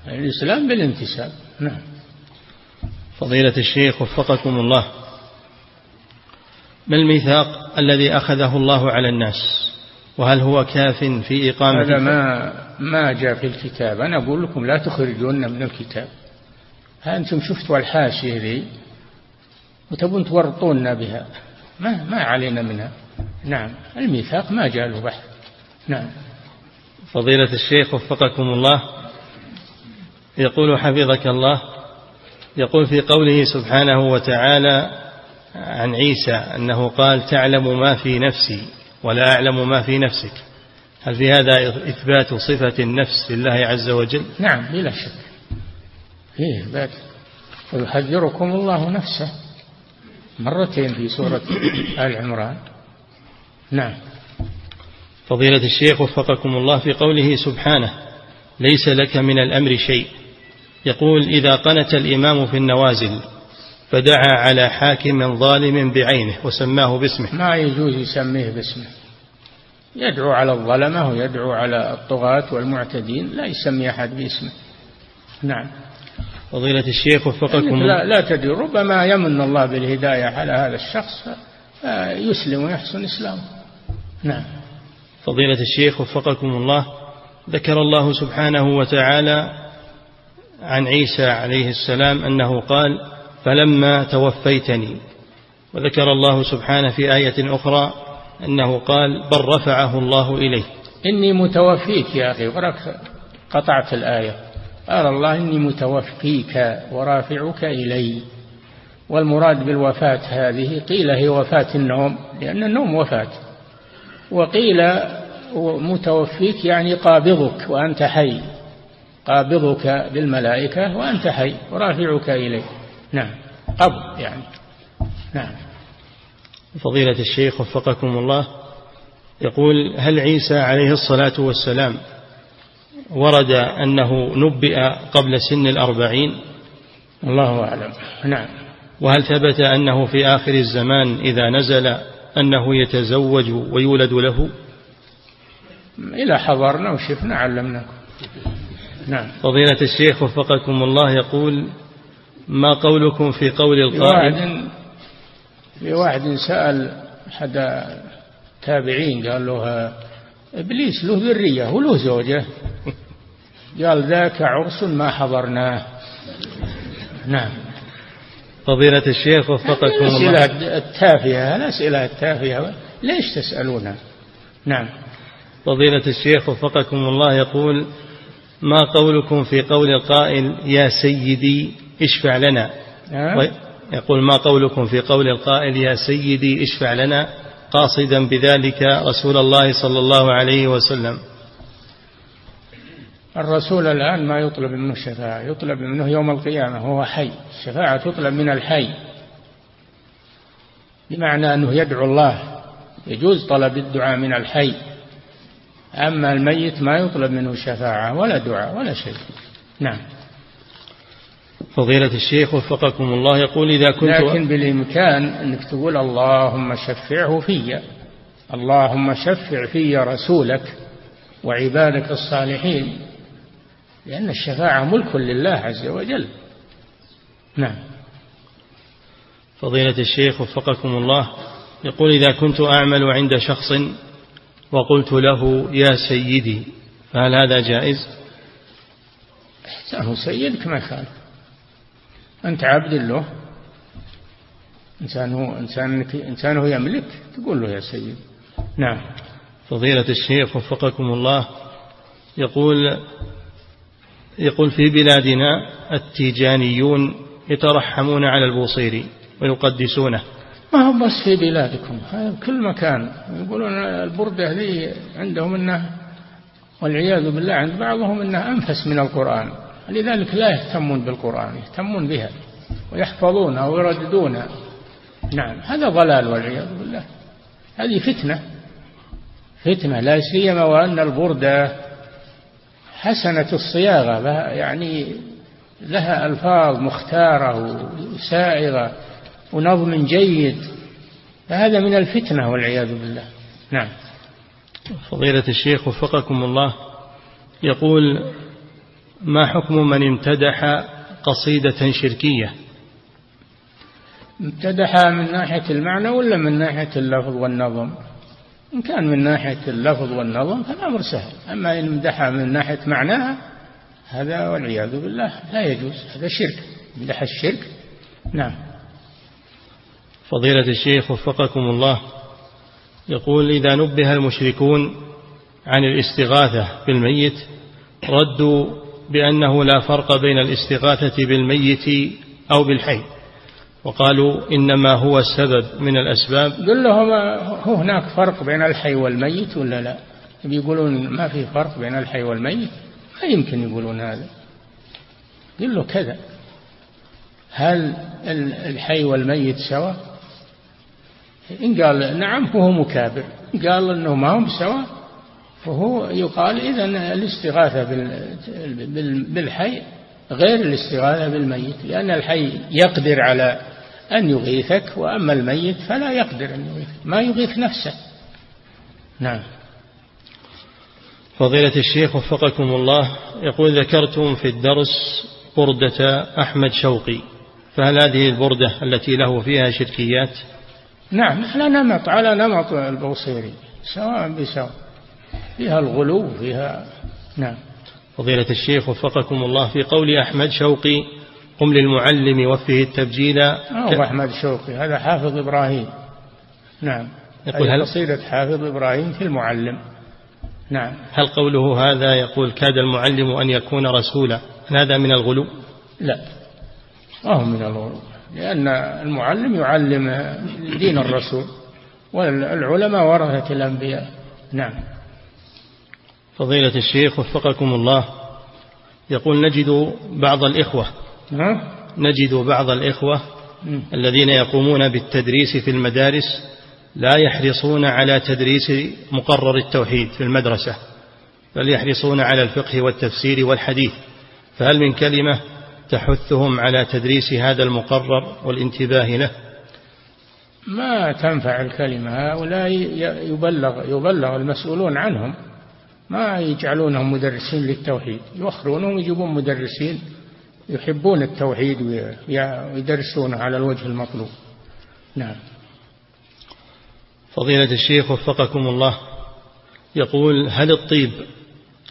الإسلام بالانتساب. نعم. فضيلة الشيخ وفقكم الله. ما الميثاق الذي أخذه الله على الناس؟ وهل هو كاف في إقامة هذا ما ما جاء في الكتاب. أنا أقول لكم لا تخرجون من الكتاب. أنتم شفتوا الحاشية ذي وتبون تورطوننا بها. ما ما علينا منها. نعم. الميثاق ما جاء له بحث. نعم. فضيلة الشيخ وفقكم الله. يقول حفظك الله. يقول في قوله سبحانه وتعالى عن عيسى أنه قال تعلم ما في نفسي ولا أعلم ما في نفسك هل في هذا إثبات صفة النفس لله عز وجل؟ نعم بلا شك. فيه إثبات. ويحذركم الله نفسه. مرتين في سورة آل عمران. نعم. فضيلة الشيخ وفقكم الله في قوله سبحانه ليس لك من الأمر شيء. يقول إذا قنت الإمام في النوازل فدعا على حاكم ظالم بعينه وسماه باسمه. ما يجوز يسميه باسمه. يدعو على الظلمة ويدعو على الطغاة والمعتدين لا يسمي أحد باسمه. نعم. فضيلة الشيخ وفقكم. لا, لا تدري ربما يمن الله بالهداية على هذا الشخص يسلم ويحسن إسلامه. نعم. فضيلة الشيخ وفقكم الله ذكر الله سبحانه وتعالى عن عيسى عليه السلام أنه قال فلما توفيتني وذكر الله سبحانه في آية أخرى أنه قال بل رفعه الله إليه إني متوفيك يا أخي قطعت الآية. قال الله إني متوفيك ورافعك إلي. والمراد بالوفاة هذه قيل هي وفاة النوم لأن النوم وفاة. وقيل متوفيك يعني قابضك وأنت حي. قابضك بالملائكة وأنت حي ورافعك إليه نعم قبض يعني. نعم. فضيلة الشيخ وفقكم الله يقول هل عيسى عليه الصلاة والسلام ورد أنه نبئ قبل سن الأربعين. الله أعلم. نعم. وهل ثبت أنه في آخر الزمان إذا نزل أنه يتزوج ويولد له؟ إذا حضرنا وشفنا علمناكم. نعم. فضيلة الشيخ وفقكم الله يقول ما قولكم في قول القائل؟ في واحد سأل أحد تابعين قال له إبليس له ذرية وله زوجة. قال ذاك عرس ما حضرناه. نعم. فضيلة الشيخ وفقكم الله. الأسئلة التافهة الأسئلة التافهة. ليش تسألونها نعم. فضيلة الشيخ وفقكم الله يقول ما قولكم في قول القائل يا سيدي اشفع لنا. يقول ما قولكم في قول القائل يا سيدي اشفع لنا. قاصدا بذلك رسول الله صلى الله عليه وسلم. الرسول الآن ما يطلب منه الشفاعة يطلب منه يوم القيامة هو حي. الشفاعة تطلب من الحي. بمعنى أنه يدعو الله. يجوز طلب الدعاء من الحي. أما الميت ما يطلب منه شفاعة ولا دعاء ولا شيء. نعم. فضيلة الشيخ وفقكم الله. يقول إذا كنت لكن بالإمكان أنك تقول اللهم شفعه في. اللهم شفع في رسولك وعبادك الصالحين. لأن الشفاعة ملك لله عز وجل. نعم. فضيلة الشيخ وفقكم الله. يقول إذا كنت أعمل عند شخص وقلت له يا سيدي فهل هذا جائز؟ إحسانه سيدك ما يخالف أنت عبد له. إنسانه إنسانك إنسانه يملك. تقول له يا سيد. نعم. فضيلة الشيخ وفقكم الله. يقول يقول في بلادنا التيجانيون يترحمون على البوصيري ويقدسونه. ما هو بس في بلادكم. هذا كل مكان. يقولون البردة ذي عندهم إنه والعياذ بالله عند بعضهم انها أنفس من القرآن. لذلك لا يهتمون بالقرآن يهتمون بها ويحفظونها ويرددونها نعم هذا ضلال والعياذ بالله. هذه فتنة فتنة لا سيما وأن البردة حسنة الصياغة يعني لها ألفاظ مختارة وسائغة ونظم جيد. فهذا من الفتنة والعياذ بالله. نعم. فضيلة الشيخ وفقكم الله يقول ما حكم من امتدح قصيدة شركية؟ امتدح من ناحية المعنى ولا من ناحية اللفظ والنظم؟ إن كان من ناحية اللفظ والنظم فالأمر سهل. أما إن امدحها من ناحية معناها هذا والعياذ بالله لا يجوز. هذا شرك. امدح الشرك. نعم. فضيلة الشيخ وفقكم الله يقول إذا نبه المشركون عن الاستغاثة بالميت ردوا بأنه لا فرق بين الاستغاثة بالميت أو بالحي. وقالوا إنما هو السبب من الأسباب. قل لهم هو هناك فرق بين الحي والميت ولا لا؟ بيقولون ما في فرق بين الحي والميت؟ ما يمكن يقولون هذا. قل له كذا. هل الحي والميت سواء؟ إن قال نعم فهو مكابر. قال أنه ما هم سواء فهو يقال إذا الاستغاثة بالحي غير الاستغاثة بالميت لأن الحي يقدر على أن يغيثك وأما الميت فلا يقدر أن يغيثك ما يغيث نفسه. نعم. فضيلة الشيخ وفقكم الله يقول ذكرتم في الدرس بردة أحمد شوقي فهل هذه البردة التي له فيها شركيات؟ نعم على نمط على نمط البوصيري سواء بسواء فيها الغلو فيها نعم. فضيلة الشيخ وفقكم الله في قول أحمد شوقي قم للمعلم وفه التبجيل. أو أحمد شوقي؟ هذا حافظ إبراهيم. نعم. يقول هل قصيدة حافظ إبراهيم في المعلم. نعم. هل قوله هذا يقول كاد المعلم أن يكون رسولا؟ هذا من الغلو؟ لا. ما هو من الغلو. لأن المعلم يعلم دين الرسول والعلماء ورثة الأنبياء. نعم. فضيلة الشيخ وفقكم الله. يقول نجد بعض الإخوة نجد بعض الإخوة الذين يقومون بالتدريس في المدارس لا يحرصون على تدريس مقرر التوحيد في المدرسة بل يحرصون على الفقه والتفسير والحديث. فهل من كلمة تحثهم على تدريس هذا المقرر والانتباه له؟ ما تنفع الكلمة هؤلاء يبلغ يبلغ المسؤولون عنهم. ما يجعلونهم مدرسين للتوحيد. يوخرونهم يجيبون مدرسين يحبون التوحيد ويدرسونه على الوجه المطلوب. نعم. فضيلة الشيخ وفقكم الله. يقول هل الطيب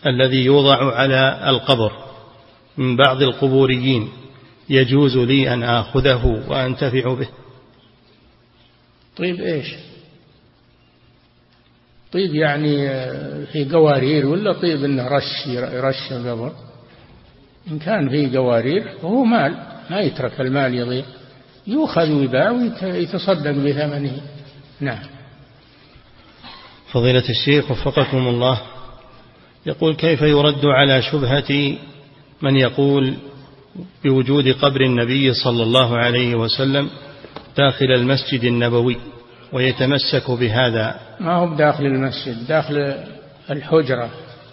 الذي يوضع على القبر من بعض القبوريين يجوز لي أن آخذه وأنتفع به؟ طيب إيش؟ طيب يعني في قوارير ولا طيب إنه رش يرش القبر؟ إن كان في قوارير فهو مال ما يترك المال يضيع. يؤخذ ويباع ويتصدق بثمنه. نعم. فضيلة الشيخ وفقكم الله. يقول كيف يرد على شبهة من يقول بوجود قبر النبي صلى الله عليه وسلم داخل المسجد النبوي؟ ويتمسك بهذا. ما هو داخل المسجد؟ داخل الحجرة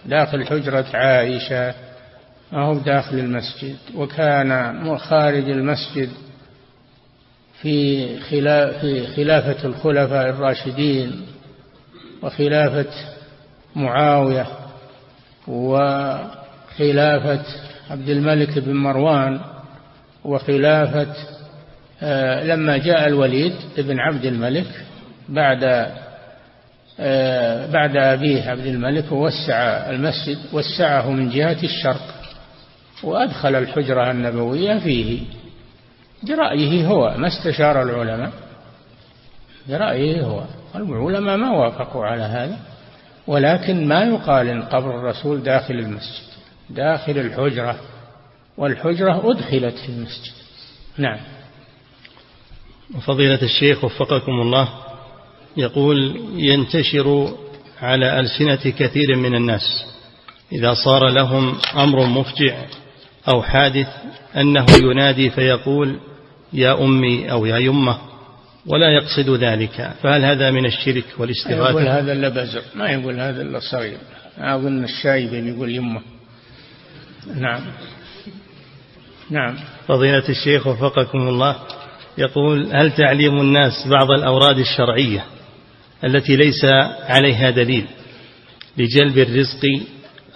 داخل حجرة عائشة. ما هو داخل المسجد؟ وكان خارج المسجد في في خلافة الخلفاء الراشدين وخلافة معاوية وخلافة عبد الملك بن مروان وخلافة آه، لما جاء الوليد بن عبد الملك بعد آه، بعد أبيه عبد الملك ووسع المسجد وسعه من جهة الشرق وأدخل الحجرة النبوية فيه. برأيه هو ما استشار العلماء برأيه هو. العلماء ما وافقوا على هذا ولكن ما يقال إن قبر الرسول داخل المسجد داخل الحجرة والحجرة أدخلت في المسجد. نعم. وفضيلة الشيخ وفقكم الله يقول ينتشر على ألسنة كثير من الناس إذا صار لهم أمر مفجع أو حادث أنه ينادي فيقول يا أمي أو يا يمة ولا يقصد ذلك فهل هذا من الشرك والاستغاثة؟ يقول هذا إلا بزر ما يقول هذا إلا صغير. أظن الشايب يقول يمة. نعم. نعم. فضيلة الشيخ وفقكم الله يقول هل تعليم الناس بعض الأوراد الشرعية؟ التي ليس عليها دليل لجلب الرزق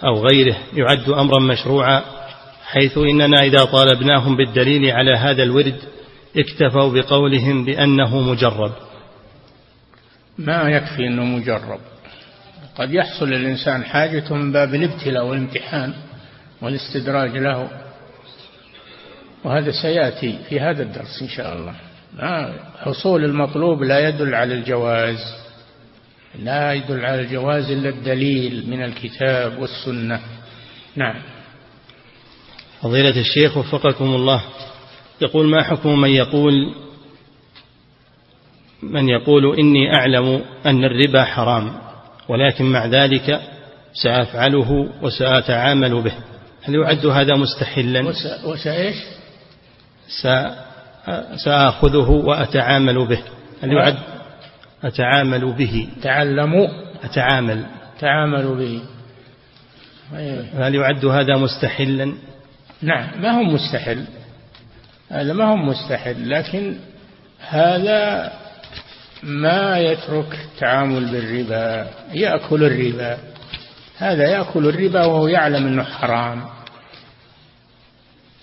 أو غيره. يعد أمرا مشروعا حيث إننا إذا طالبناهم بالدليل على هذا الورد اكتفوا بقولهم بأنه مجرب. ما يكفي أنه مجرب؟ قد يحصل للإنسان حاجة من باب الابتلاء والامتحان والاستدراج له وهذا سيأتي في هذا الدرس إن شاء الله. حصول المطلوب لا يدل على الجواز. لا يدل على الجواز إلا الدليل من الكتاب والسنة. نعم. فضيلة الشيخ وفقكم الله. يقول ما حكم من يقول من يقول إني أعلم أن الربا حرام ولكن مع ذلك سأفعله وسأتعامل به. هل يعد هذا مستحلا؟ وسأيش سأخذه وأتعامل به. هل يعد؟ أتعامل به. تعلموا أتعامل. تعاملوا به. هل يعد هذا مستحلا؟ نعم ما هو مستحل؟ هذا ما هو مستحل لكن هذا ما يترك التعامل بالربا. يأكل الربا. هذا يأكل الربا وهو يعلم أنه حرام.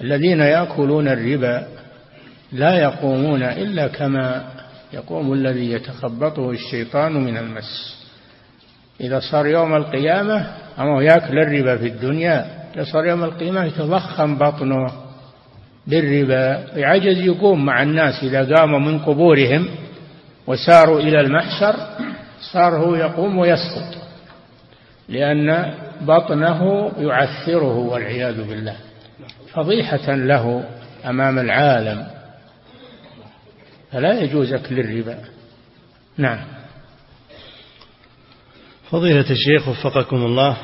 الذين يأكلون الربا لا يقومون إلا كما يقوم الذي يتخبطه الشيطان من المس. إذا صار يوم القيامة أما يأكل الربا في الدنيا إذا صار يوم القيامة يتضخم بطنه بالربا يعجز يقوم مع الناس إذا قاموا من قبورهم وساروا إلى المحشر صار هو يقوم ويسقط لأن بطنه يعثره والعياذ بالله. فضيحة له أمام العالم. فلا يجوز أكل الربا نعم. فضيلة الشيخ وفقكم الله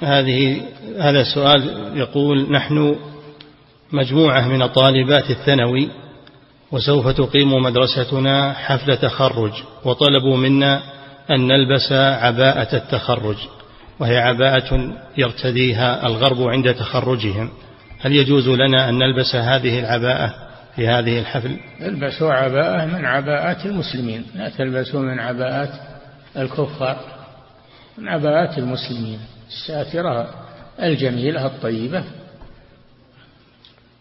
هذه هذا سؤال يقول نحن مجموعة من طالبات الثانوي وسوف تقيم مدرستنا حفل تخرج وطلبوا منا أن نلبس عباءة التخرج وهي عباءة يرتديها الغرب عند تخرجهم. هل يجوز لنا أن نلبس هذه العباءة؟ في هذه الحفل؟ البسوا عباءة من عباءات المسلمين لا تلبسوا من عباءات الكفار من عباءات المسلمين الساترة الجميلة الطيبة.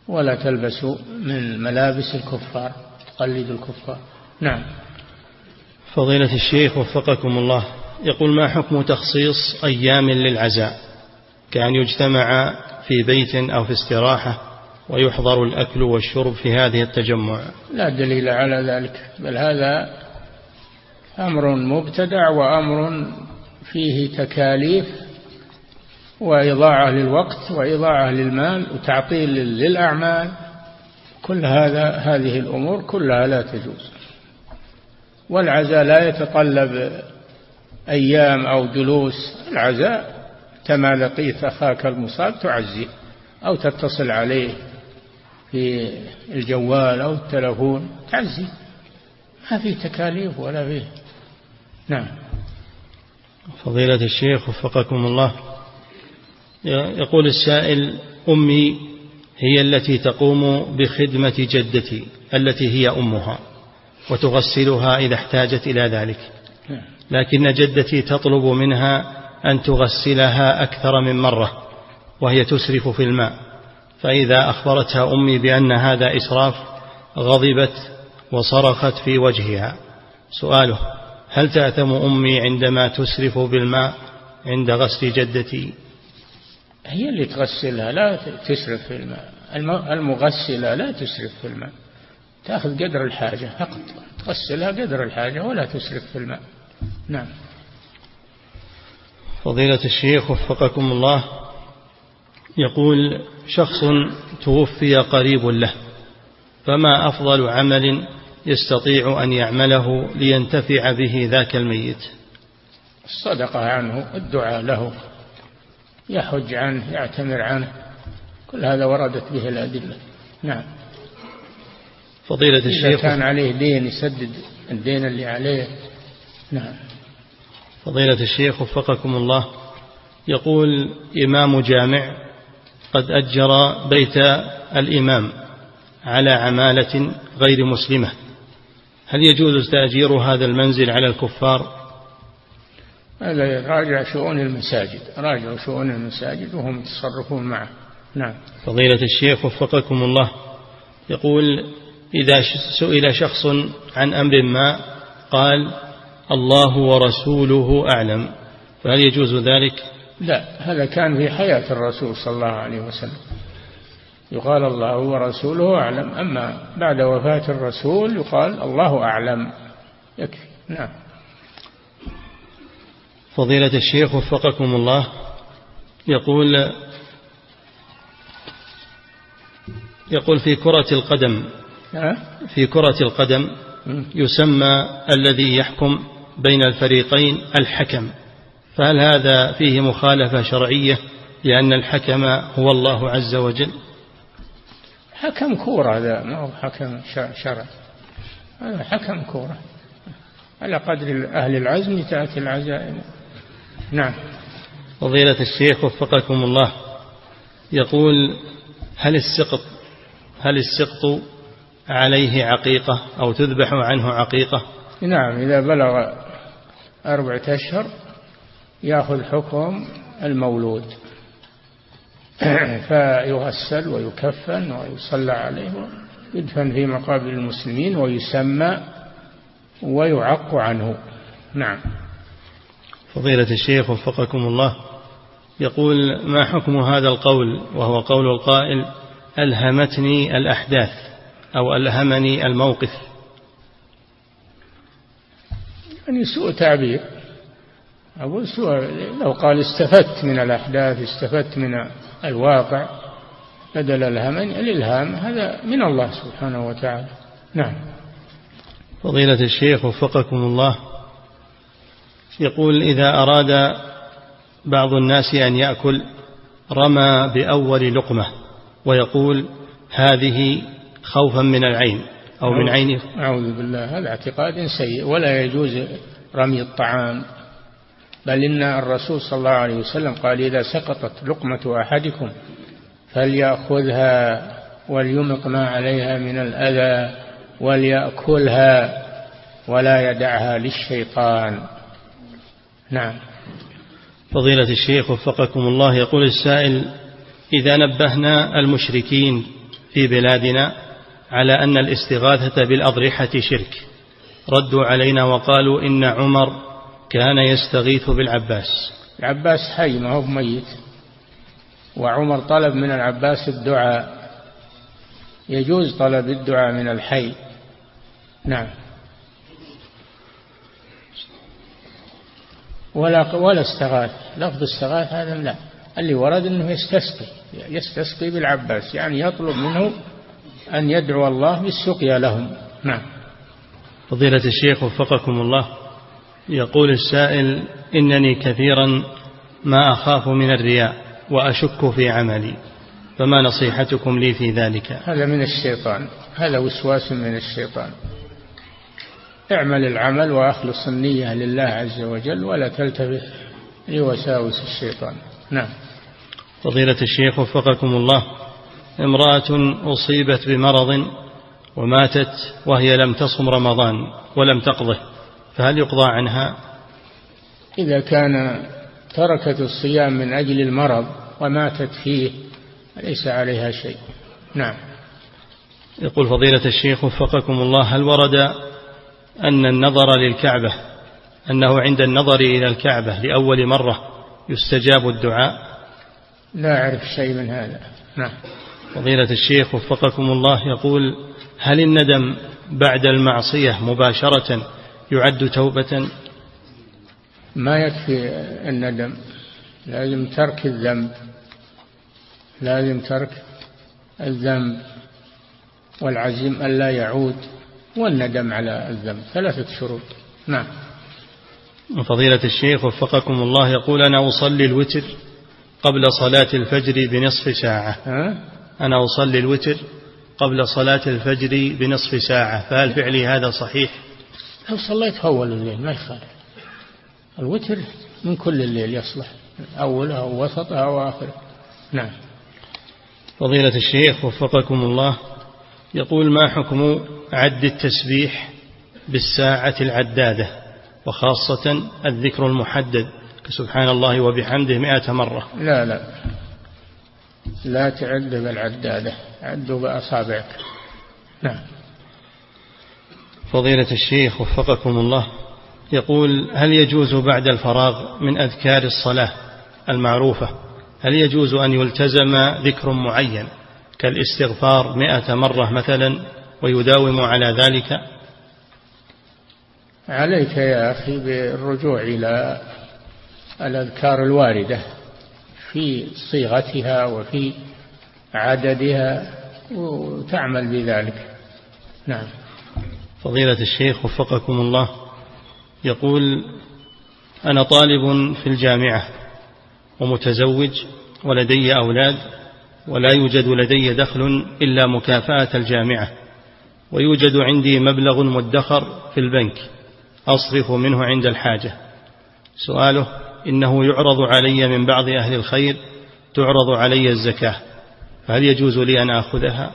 ولا تلبسوا من ملابس الكفار تقلد الكفار. نعم. فضيلة الشيخ وفقكم الله يقول ما حكم تخصيص أيام للعزاء؟ كأن يجتمع في بيت أو في استراحة ويحضر الأكل والشرب في هذه التجمع. لا دليل على ذلك بل هذا أمر مبتدع وأمر فيه تكاليف وإضاعة للوقت وإضاعة للمال وتعطيل للأعمال. كل هذا هذه الأمور كلها لا تجوز. والعزاء لا يتطلب أيام أو جلوس. العزاء كما لقيت أخاك المصاب تعزيه أو تتصل عليه. في الجوال أو التلفون تعزي. ما في تكاليف ولا فيه نعم. فضيلة الشيخ وفقكم الله. يقول السائل أمي هي التي تقوم بخدمة جدتي التي هي أمها وتغسلها إذا احتاجت إلى ذلك. نعم. لكن جدتي تطلب منها أن تغسلها أكثر من مرة وهي تسرف في الماء. فإذا أخبرتها أمي بأن هذا إسراف غضبت وصرخت في وجهها. سؤاله هل تأثم أمي عندما تسرف بالماء عند غسل جدتي؟ هي اللي تغسلها لا تسرف في الماء. المغسلة لا تسرف في الماء. تأخذ قدر الحاجة فقط. تغسلها قدر الحاجة ولا تسرف في الماء. نعم. فضيلة الشيخ وفقكم الله يقول شخص توفي قريب له فما أفضل عمل يستطيع أن يعمله لينتفع به ذاك الميت؟ الصدقة عنه الدعاء له يحج عنه يعتمر عنه كل هذا وردت به الأدلة. نعم. فضيلة الشيخ. إذا كان عليه دين يسدد الدين اللي عليه. نعم. فضيلة الشيخ وفقكم الله يقول إمام جامع قد أجر بيت الإمام على عمالة غير مسلمة. هل يجوز تأجير هذا المنزل على الكفار؟ هذا راجع شؤون المساجد راجع شؤون المساجد وهم يتصرفون معه. نعم. فضيلة الشيخ وفقكم الله يقول إذا سئل شخص عن أمر ما قال الله ورسوله أعلم. فهل يجوز ذلك؟ لا هذا كان في حياة الرسول صلى الله عليه وسلم. يقال الله ورسوله أعلم. أما بعد وفاة الرسول يقال الله أعلم. يكفي. نعم. فضيلة الشيخ وفقكم الله يقول يقول في كرة القدم في كرة القدم يسمى الذي يحكم بين الفريقين الحكم. فهل هذا فيه مخالفة شرعية لأن الحكم هو الله عز وجل؟ حكم كورة هذا ما هو حكم شرع. هذا حكم كورة. على قدر أهل العزم تأتي العزائم. نعم. فضيلة الشيخ وفقكم الله يقول هل السقط هل السقط عليه عقيقة أو تذبح عنه عقيقة؟ نعم إذا بلغ أربعة أشهر يأخذ حكم المولود. فيغسل ويكفن ويصلى عليه ويدفن في مقابر المسلمين ويسمى ويعق عنه. نعم. فضيلة الشيخ وفقكم الله يقول ما حكم هذا القول وهو قول القائل ألهمتني الأحداث أو ألهمني الموقف؟ يعني سوء تعبير. أقول سوء لو قال استفدت من الأحداث استفدت من الواقع بدل الهم الإلهام هذا من الله سبحانه وتعالى. نعم. فضيلة الشيخ وفقكم الله. يقول إذا أراد بعض الناس أن يأكل رمى بأول لقمة ويقول هذه خوفا من العين أو من عين أعوذ بالله هذا اعتقاد سيء ولا يجوز رمي الطعام. بل إن الرسول صلى الله عليه وسلم قال إذا سقطت لقمة أحدكم فليأخذها وليمق ما عليها من الأذى وليأكلها ولا يدعها للشيطان. نعم. فضيلة الشيخ وفقكم الله يقول السائل إذا نبهنا المشركين في بلادنا على أن الاستغاثة بالأضرحة شرك ردوا علينا وقالوا إن عمر كان يستغيث بالعباس. العباس حي ما هو ميت. وعمر طلب من العباس الدعاء. يجوز طلب الدعاء من الحي. نعم. ولا ولا استغاث. لفظ استغاث هذا لا. اللي ورد إنه يستسقي. يستسقي بالعباس. يعني يطلب منه أن يدعو الله بالسقيا لهم. نعم. فضيلة الشيخ وفقكم الله. يقول السائل إنني كثيرا ما أخاف من الرياء وأشك في عملي فما نصيحتكم لي في ذلك؟ هذا من الشيطان هذا وسواس من الشيطان. اعمل العمل وأخلص النية لله عز وجل ولا تلتفت لوساوس الشيطان. نعم. فضيلة الشيخ وفقكم الله امرأة أصيبت بمرض وماتت وهي لم تصم رمضان ولم تقضه. فهل يقضى عنها؟ إذا كان تركت الصيام من أجل المرض وماتت فيه ليس عليها شيء. نعم. يقول فضيلة الشيخ وفقكم الله هل ورد أن النظر للكعبة أنه عند النظر إلى الكعبة لأول مرة يستجاب الدعاء؟ لا أعرف شيء من هذا. نعم. فضيلة الشيخ وفقكم الله يقول هل الندم بعد المعصية مباشرة يعد توبة. ما يكفي الندم لازم ترك الذنب لازم ترك الذنب والعزم ألا يعود والندم على الذنب. ثلاثة شروط. نعم. فضيلة الشيخ وفقكم الله يقول أنا أصلي الوتر قبل صلاة الفجر بنصف ساعة؟ أنا أصلي الوتر قبل صلاة الفجر بنصف ساعة. فهل فعلي هذا صحيح؟ لو صليت أول الليل ما يخالف. الوتر من كل الليل يصلح أولها ووسطها وآخره نعم. فضيلة الشيخ وفقكم الله يقول ما حكم عد التسبيح بالساعة العدادة؟ وخاصة الذكر المحدد كسبحان الله وبحمده مئة مرة. لا لا. لا تعد بالعدادة عدوا بأصابعك. نعم. فضيلة الشيخ وفقكم الله يقول هل يجوز بعد الفراغ من أذكار الصلاة المعروفة هل يجوز أن يلتزم ذكر معين كالاستغفار مئة مرة مثلا ويداوم على ذلك؟ عليك يا أخي بالرجوع إلى الأذكار الواردة في صيغتها وفي عددها وتعمل بذلك. نعم. فضيلة الشيخ وفقكم الله. يقول أنا طالب في الجامعة ومتزوج ولدي أولاد ولا يوجد لدي دخل إلا مكافأة الجامعة ويوجد عندي مبلغ مدخر في البنك أصرف منه عند الحاجة. سؤاله إنه يعرض علي من بعض أهل الخير تعرض علي الزكاة فهل يجوز لي أن أخذها؟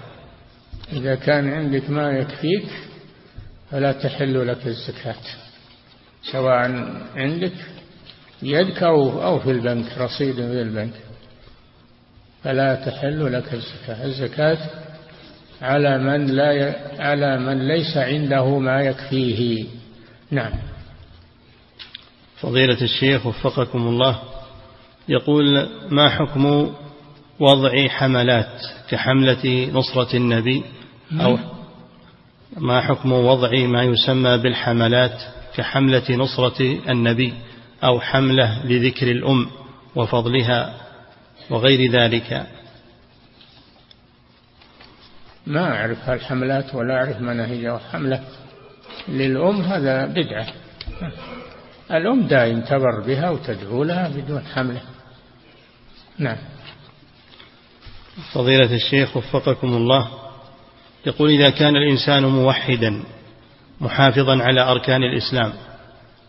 إذا كان عندك ما يكفيك فلا تحل لك الزكاة سواء عندك بيدك أو في البنك رصيد في البنك. فلا تحل لك الزكاة. الزكاة على من لا ي... على من ليس عنده ما يكفيه. نعم. فضيلة الشيخ وفقكم الله يقول ما حكم وضع حملات كحملة نصرة النبي؟ أو ما حكم وضع ما يسمى بالحملات كحملة نصرة النبي أو حملة لذكر الأم وفضلها وغير ذلك؟ ما أعرف هالحملات ولا أعرف مناهجها حملة. للأم هذا بدعة. الأم دائم تبر بها وتدعو لها بدون حملة. نعم. فضيلة الشيخ وفقكم الله. يقول إذا كان الإنسان موحدا محافظا على أركان الإسلام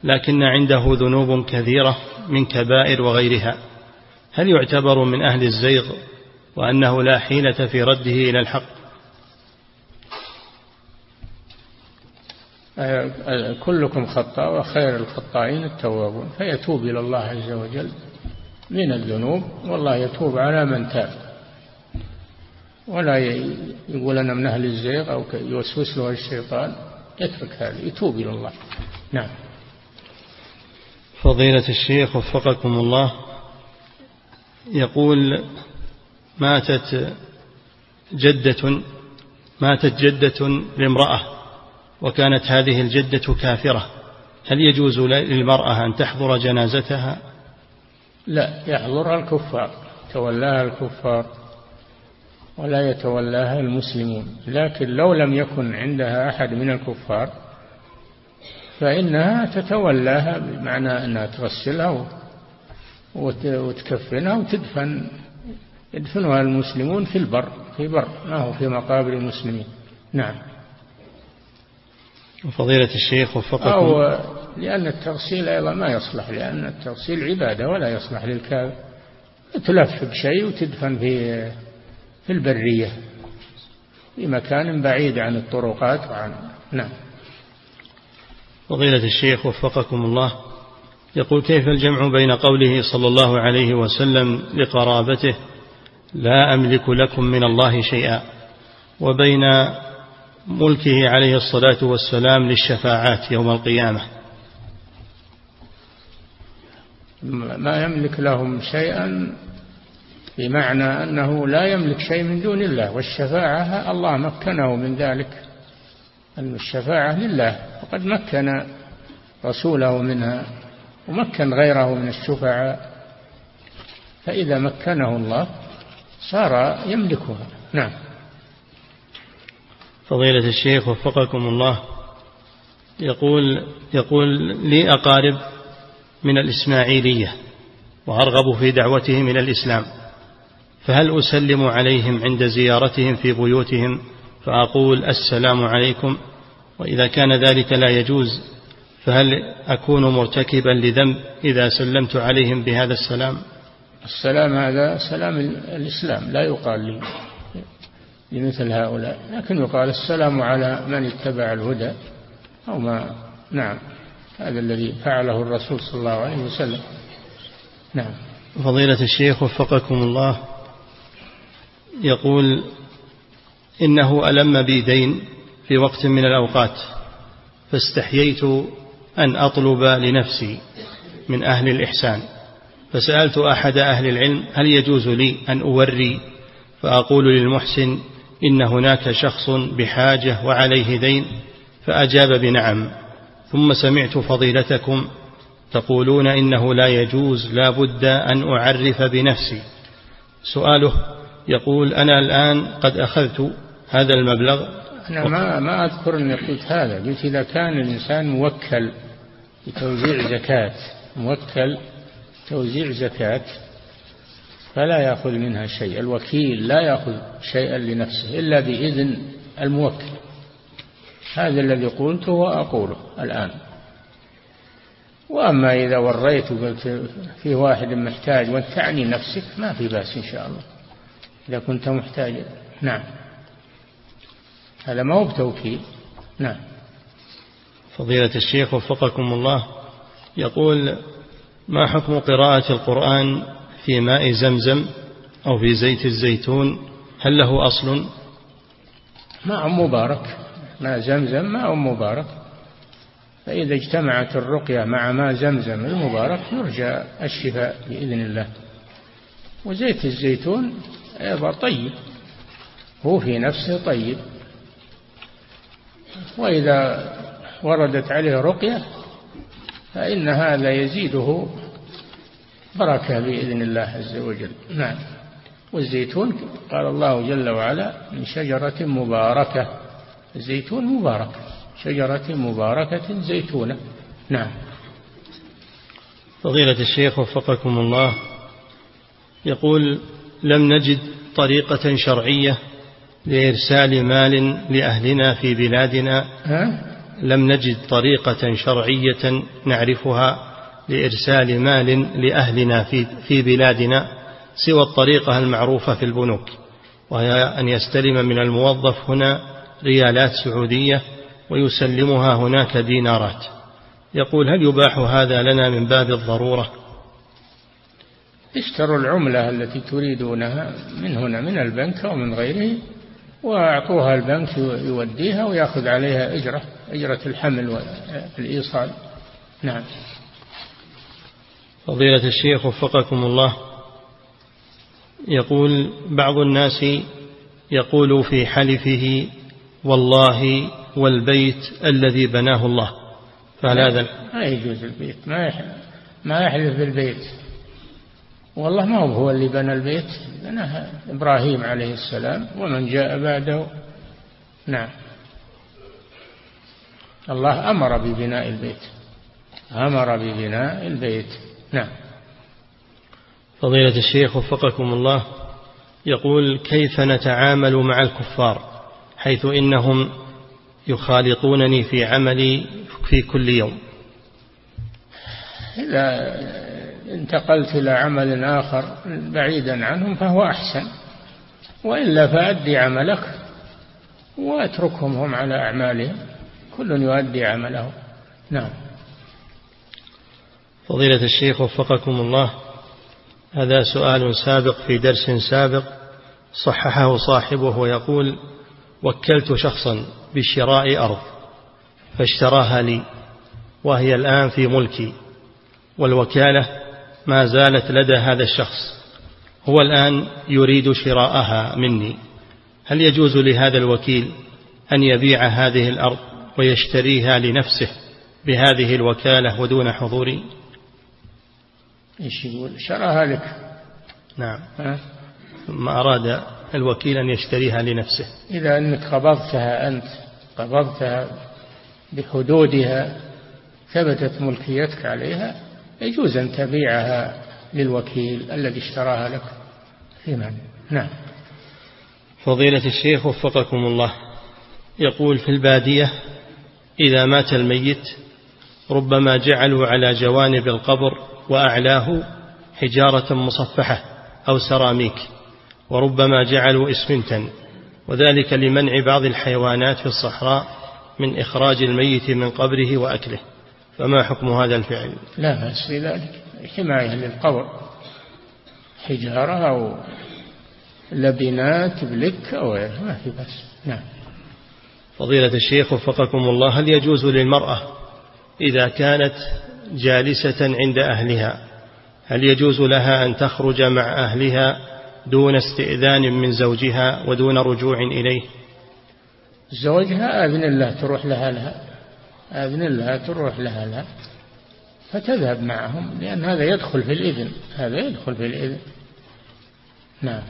لكن عنده ذنوب كثيرة من كبائر وغيرها هل يعتبر من أهل الزيغ وأنه لا حيلة في رده إلى الحق؟ كلكم خطاء وخير الخطائين التوابون فيتوب إلى الله عز وجل من الذنوب والله يتوب على من تاب. ولا يقول أنا من أهل الزيغ أو يوسوس له الشيطان يترك هذا يتوب إلى الله. نعم. فضيلة الشيخ وفقكم الله يقول ماتت جدة ماتت جدة لامرأة وكانت هذه الجدة كافرة. هل يجوز للمرأة أن تحضر جنازتها؟ لا يحضرها الكفار تولاها الكفار. ولا يتولاها المسلمون. لكن لو لم يكن عندها أحد من الكفار فإنها تتولاها بمعنى أنها تغسلها وتكفنها وتدفن يدفنها المسلمون في البر في بر ما هو في مقابر المسلمين. نعم. فضيلة الشيخ وفقكم. أو لأن التغسيل أيضا ما يصلح لأن التغسيل عبادة ولا يصلح للكافر تلف بشيء وتدفن في في البرية في مكان بعيد عن الطرقات. وعن نعم. فضيلة الشيخ وفقكم الله يقول كيف الجمع بين قوله صلى الله عليه وسلم لقرابته لا أملك لكم من الله شيئا وبين ملكه عليه الصلاة والسلام للشفاعات يوم القيامة؟ ما يملك لهم شيئا بمعنى أنه لا يملك شيء من دون الله والشفاعة الله مكنه من ذلك أن الشفاعة لله وقد مكن رسوله منها ومكن غيره من الشفعاء فإذا مكنه الله صار يملكها. نعم. فضيلة الشيخ وفقكم الله يقول يقول لي أقارب من الإسماعيلية وأرغب في دعوتهم إلى الإسلام. فهل أسلم عليهم عند زيارتهم في بيوتهم فأقول السلام عليكم؟ وإذا كان ذلك لا يجوز فهل أكون مرتكبا لذنب إذا سلمت عليهم بهذا السلام؟ السلام هذا سلام الإسلام لا يقال لي لمثل هؤلاء لكن يقال السلام على من اتبع الهدى أو ما. نعم هذا الذي فعله الرسول صلى الله عليه وسلم. نعم. فضيلة الشيخ وفقكم الله يقول إنه ألم بي دين في وقت من الأوقات فاستحييت أن أطلب لنفسي من أهل الإحسان. فسألت أحد أهل العلم هل يجوز لي أن أوري؟ فأقول للمحسن إن هناك شخص بحاجة وعليه دين فأجاب بنعم. ثم سمعت فضيلتكم تقولون إنه لا يجوز لا بد أن أعرف بنفسي. سؤاله يقول أنا الآن قد أخذت هذا المبلغ. أنا ما, ما أذكر أني قلت هذا قلت إذا كان الإنسان موكل بتوزيع زكاة موكل توزيع زكاة فلا يأخذ منها شيء. الوكيل لا يأخذ شيئا لنفسه إلا بإذن الموكل. هذا الذي قلته وأقوله الآن. وأما إذا وريت وقلت في واحد محتاج وأنت تعني نفسك ما في بأس إن شاء الله. إذا كنت محتاجا نعم. هذا ما هو بتوكيل نعم. فضيلة الشيخ وفقكم الله يقول ما حكم قراءة القرآن في ماء زمزم أو في زيت الزيتون؟ هل له أصل؟ ماء مبارك. ماء زمزم ماء مبارك. فإذا اجتمعت الرقية مع ماء زمزم المبارك يرجى الشفاء بإذن الله. وزيت الزيتون أيضا طيب. هو في نفسه طيب. وإذا وردت عليه رقية فإن هذا يزيده بركة بإذن الله عز وجل. نعم. والزيتون قال الله جل وعلا من شجرة مباركة. الزيتون مبارك. شجرة مباركة زيتونة. نعم. فضيلة الشيخ وفقكم الله يقول لم نجد طريقة شرعية لإرسال مال لأهلنا في بلادنا؟ لم نجد طريقة شرعية نعرفها لإرسال مال لأهلنا في, في بلادنا سوى الطريقة المعروفة في البنوك وهي أن يستلم من الموظف هنا ريالات سعودية ويسلمها هناك دينارات. يقول هل يباح هذا لنا من باب الضرورة؟ اشتروا العملة التي تريدونها من هنا من البنك أو من غيره وأعطوها البنك يوديها ويأخذ عليها أجرة أجرة الحمل والإيصال. نعم. فضيلة الشيخ وفقكم الله. يقول بعض الناس يقول في حلفه والله والبيت الذي بناه الله فهل هذا ما يجوز البيت ما ما يحلف بالبيت. والله ما هو اللي بنى البيت بناها إبراهيم عليه السلام ومن جاء بعده نعم. الله أمر ببناء البيت. أمر ببناء البيت. نعم. فضيلة الشيخ وفقكم الله يقول كيف نتعامل مع الكفار حيث إنهم يخالطونني في عملي في كل يوم؟ إذا انتقلت إلى عمل آخر بعيدا عنهم فهو أحسن. وإلا فأدي عملك وأتركهم هم على أعمالهم. كل يؤدي عمله. نعم. فضيلة الشيخ وفقكم الله هذا سؤال سابق في درس سابق صححه صاحبه ويقول وكلت شخصا بشراء أرض فاشتراها لي وهي الآن في ملكي والوكالة ما زالت لدى هذا الشخص. هو الآن يريد شراءها مني. هل يجوز لهذا الوكيل أن يبيع هذه الأرض ويشتريها لنفسه بهذه الوكالة ودون حضوري؟ إيش يقول؟ شراها لك. نعم. ثم أراد الوكيل أن يشتريها لنفسه. إذا أنك قبضتها أنت قبضتها بحدودها ثبتت ملكيتك عليها يجوز أن تبيعها للوكيل الذي اشتراها لك. معنى. نعم. فضيلة الشيخ وفقكم الله. يقول في البادية إذا مات الميت ربما جعلوا على جوانب القبر وأعلاه حجارة مصفحة أو سراميك وربما جعلوا اسمنتا وذلك لمنع بعض الحيوانات في الصحراء من إخراج الميت من قبره وأكله. فما حكم هذا الفعل؟ لا بأس في ذلك حماية للقبر حجارة أو لبنات بلك أو ما في بأس. نعم. فضيلة الشيخ وفقكم الله هل يجوز للمرأة إذا كانت جالسة عند أهلها هل يجوز لها أن تخرج مع أهلها دون استئذان من زوجها ودون رجوع إليه؟ زوجها أذن الله تروح لها لها. أذن الله تروح لها لها فتذهب معهم لأن هذا يدخل في الإذن هذا يدخل في الإذن. نعم.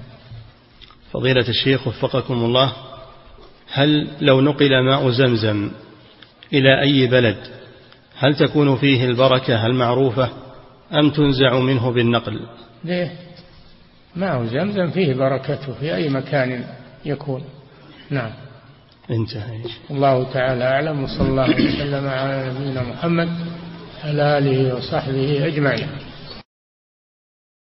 فضيلة الشيخ وفقكم الله هل لو نقل ماء زمزم إلى أي بلد هل تكون فيه البركة المعروفة أم تنزع منه بالنقل؟ ليه؟ ماء زمزم فيه بركته في أي مكان يكون. نعم. انتهى. الله تعالى أعلم وصلى الله وسلم على نبينا محمد على آله وصحبه أجمعين.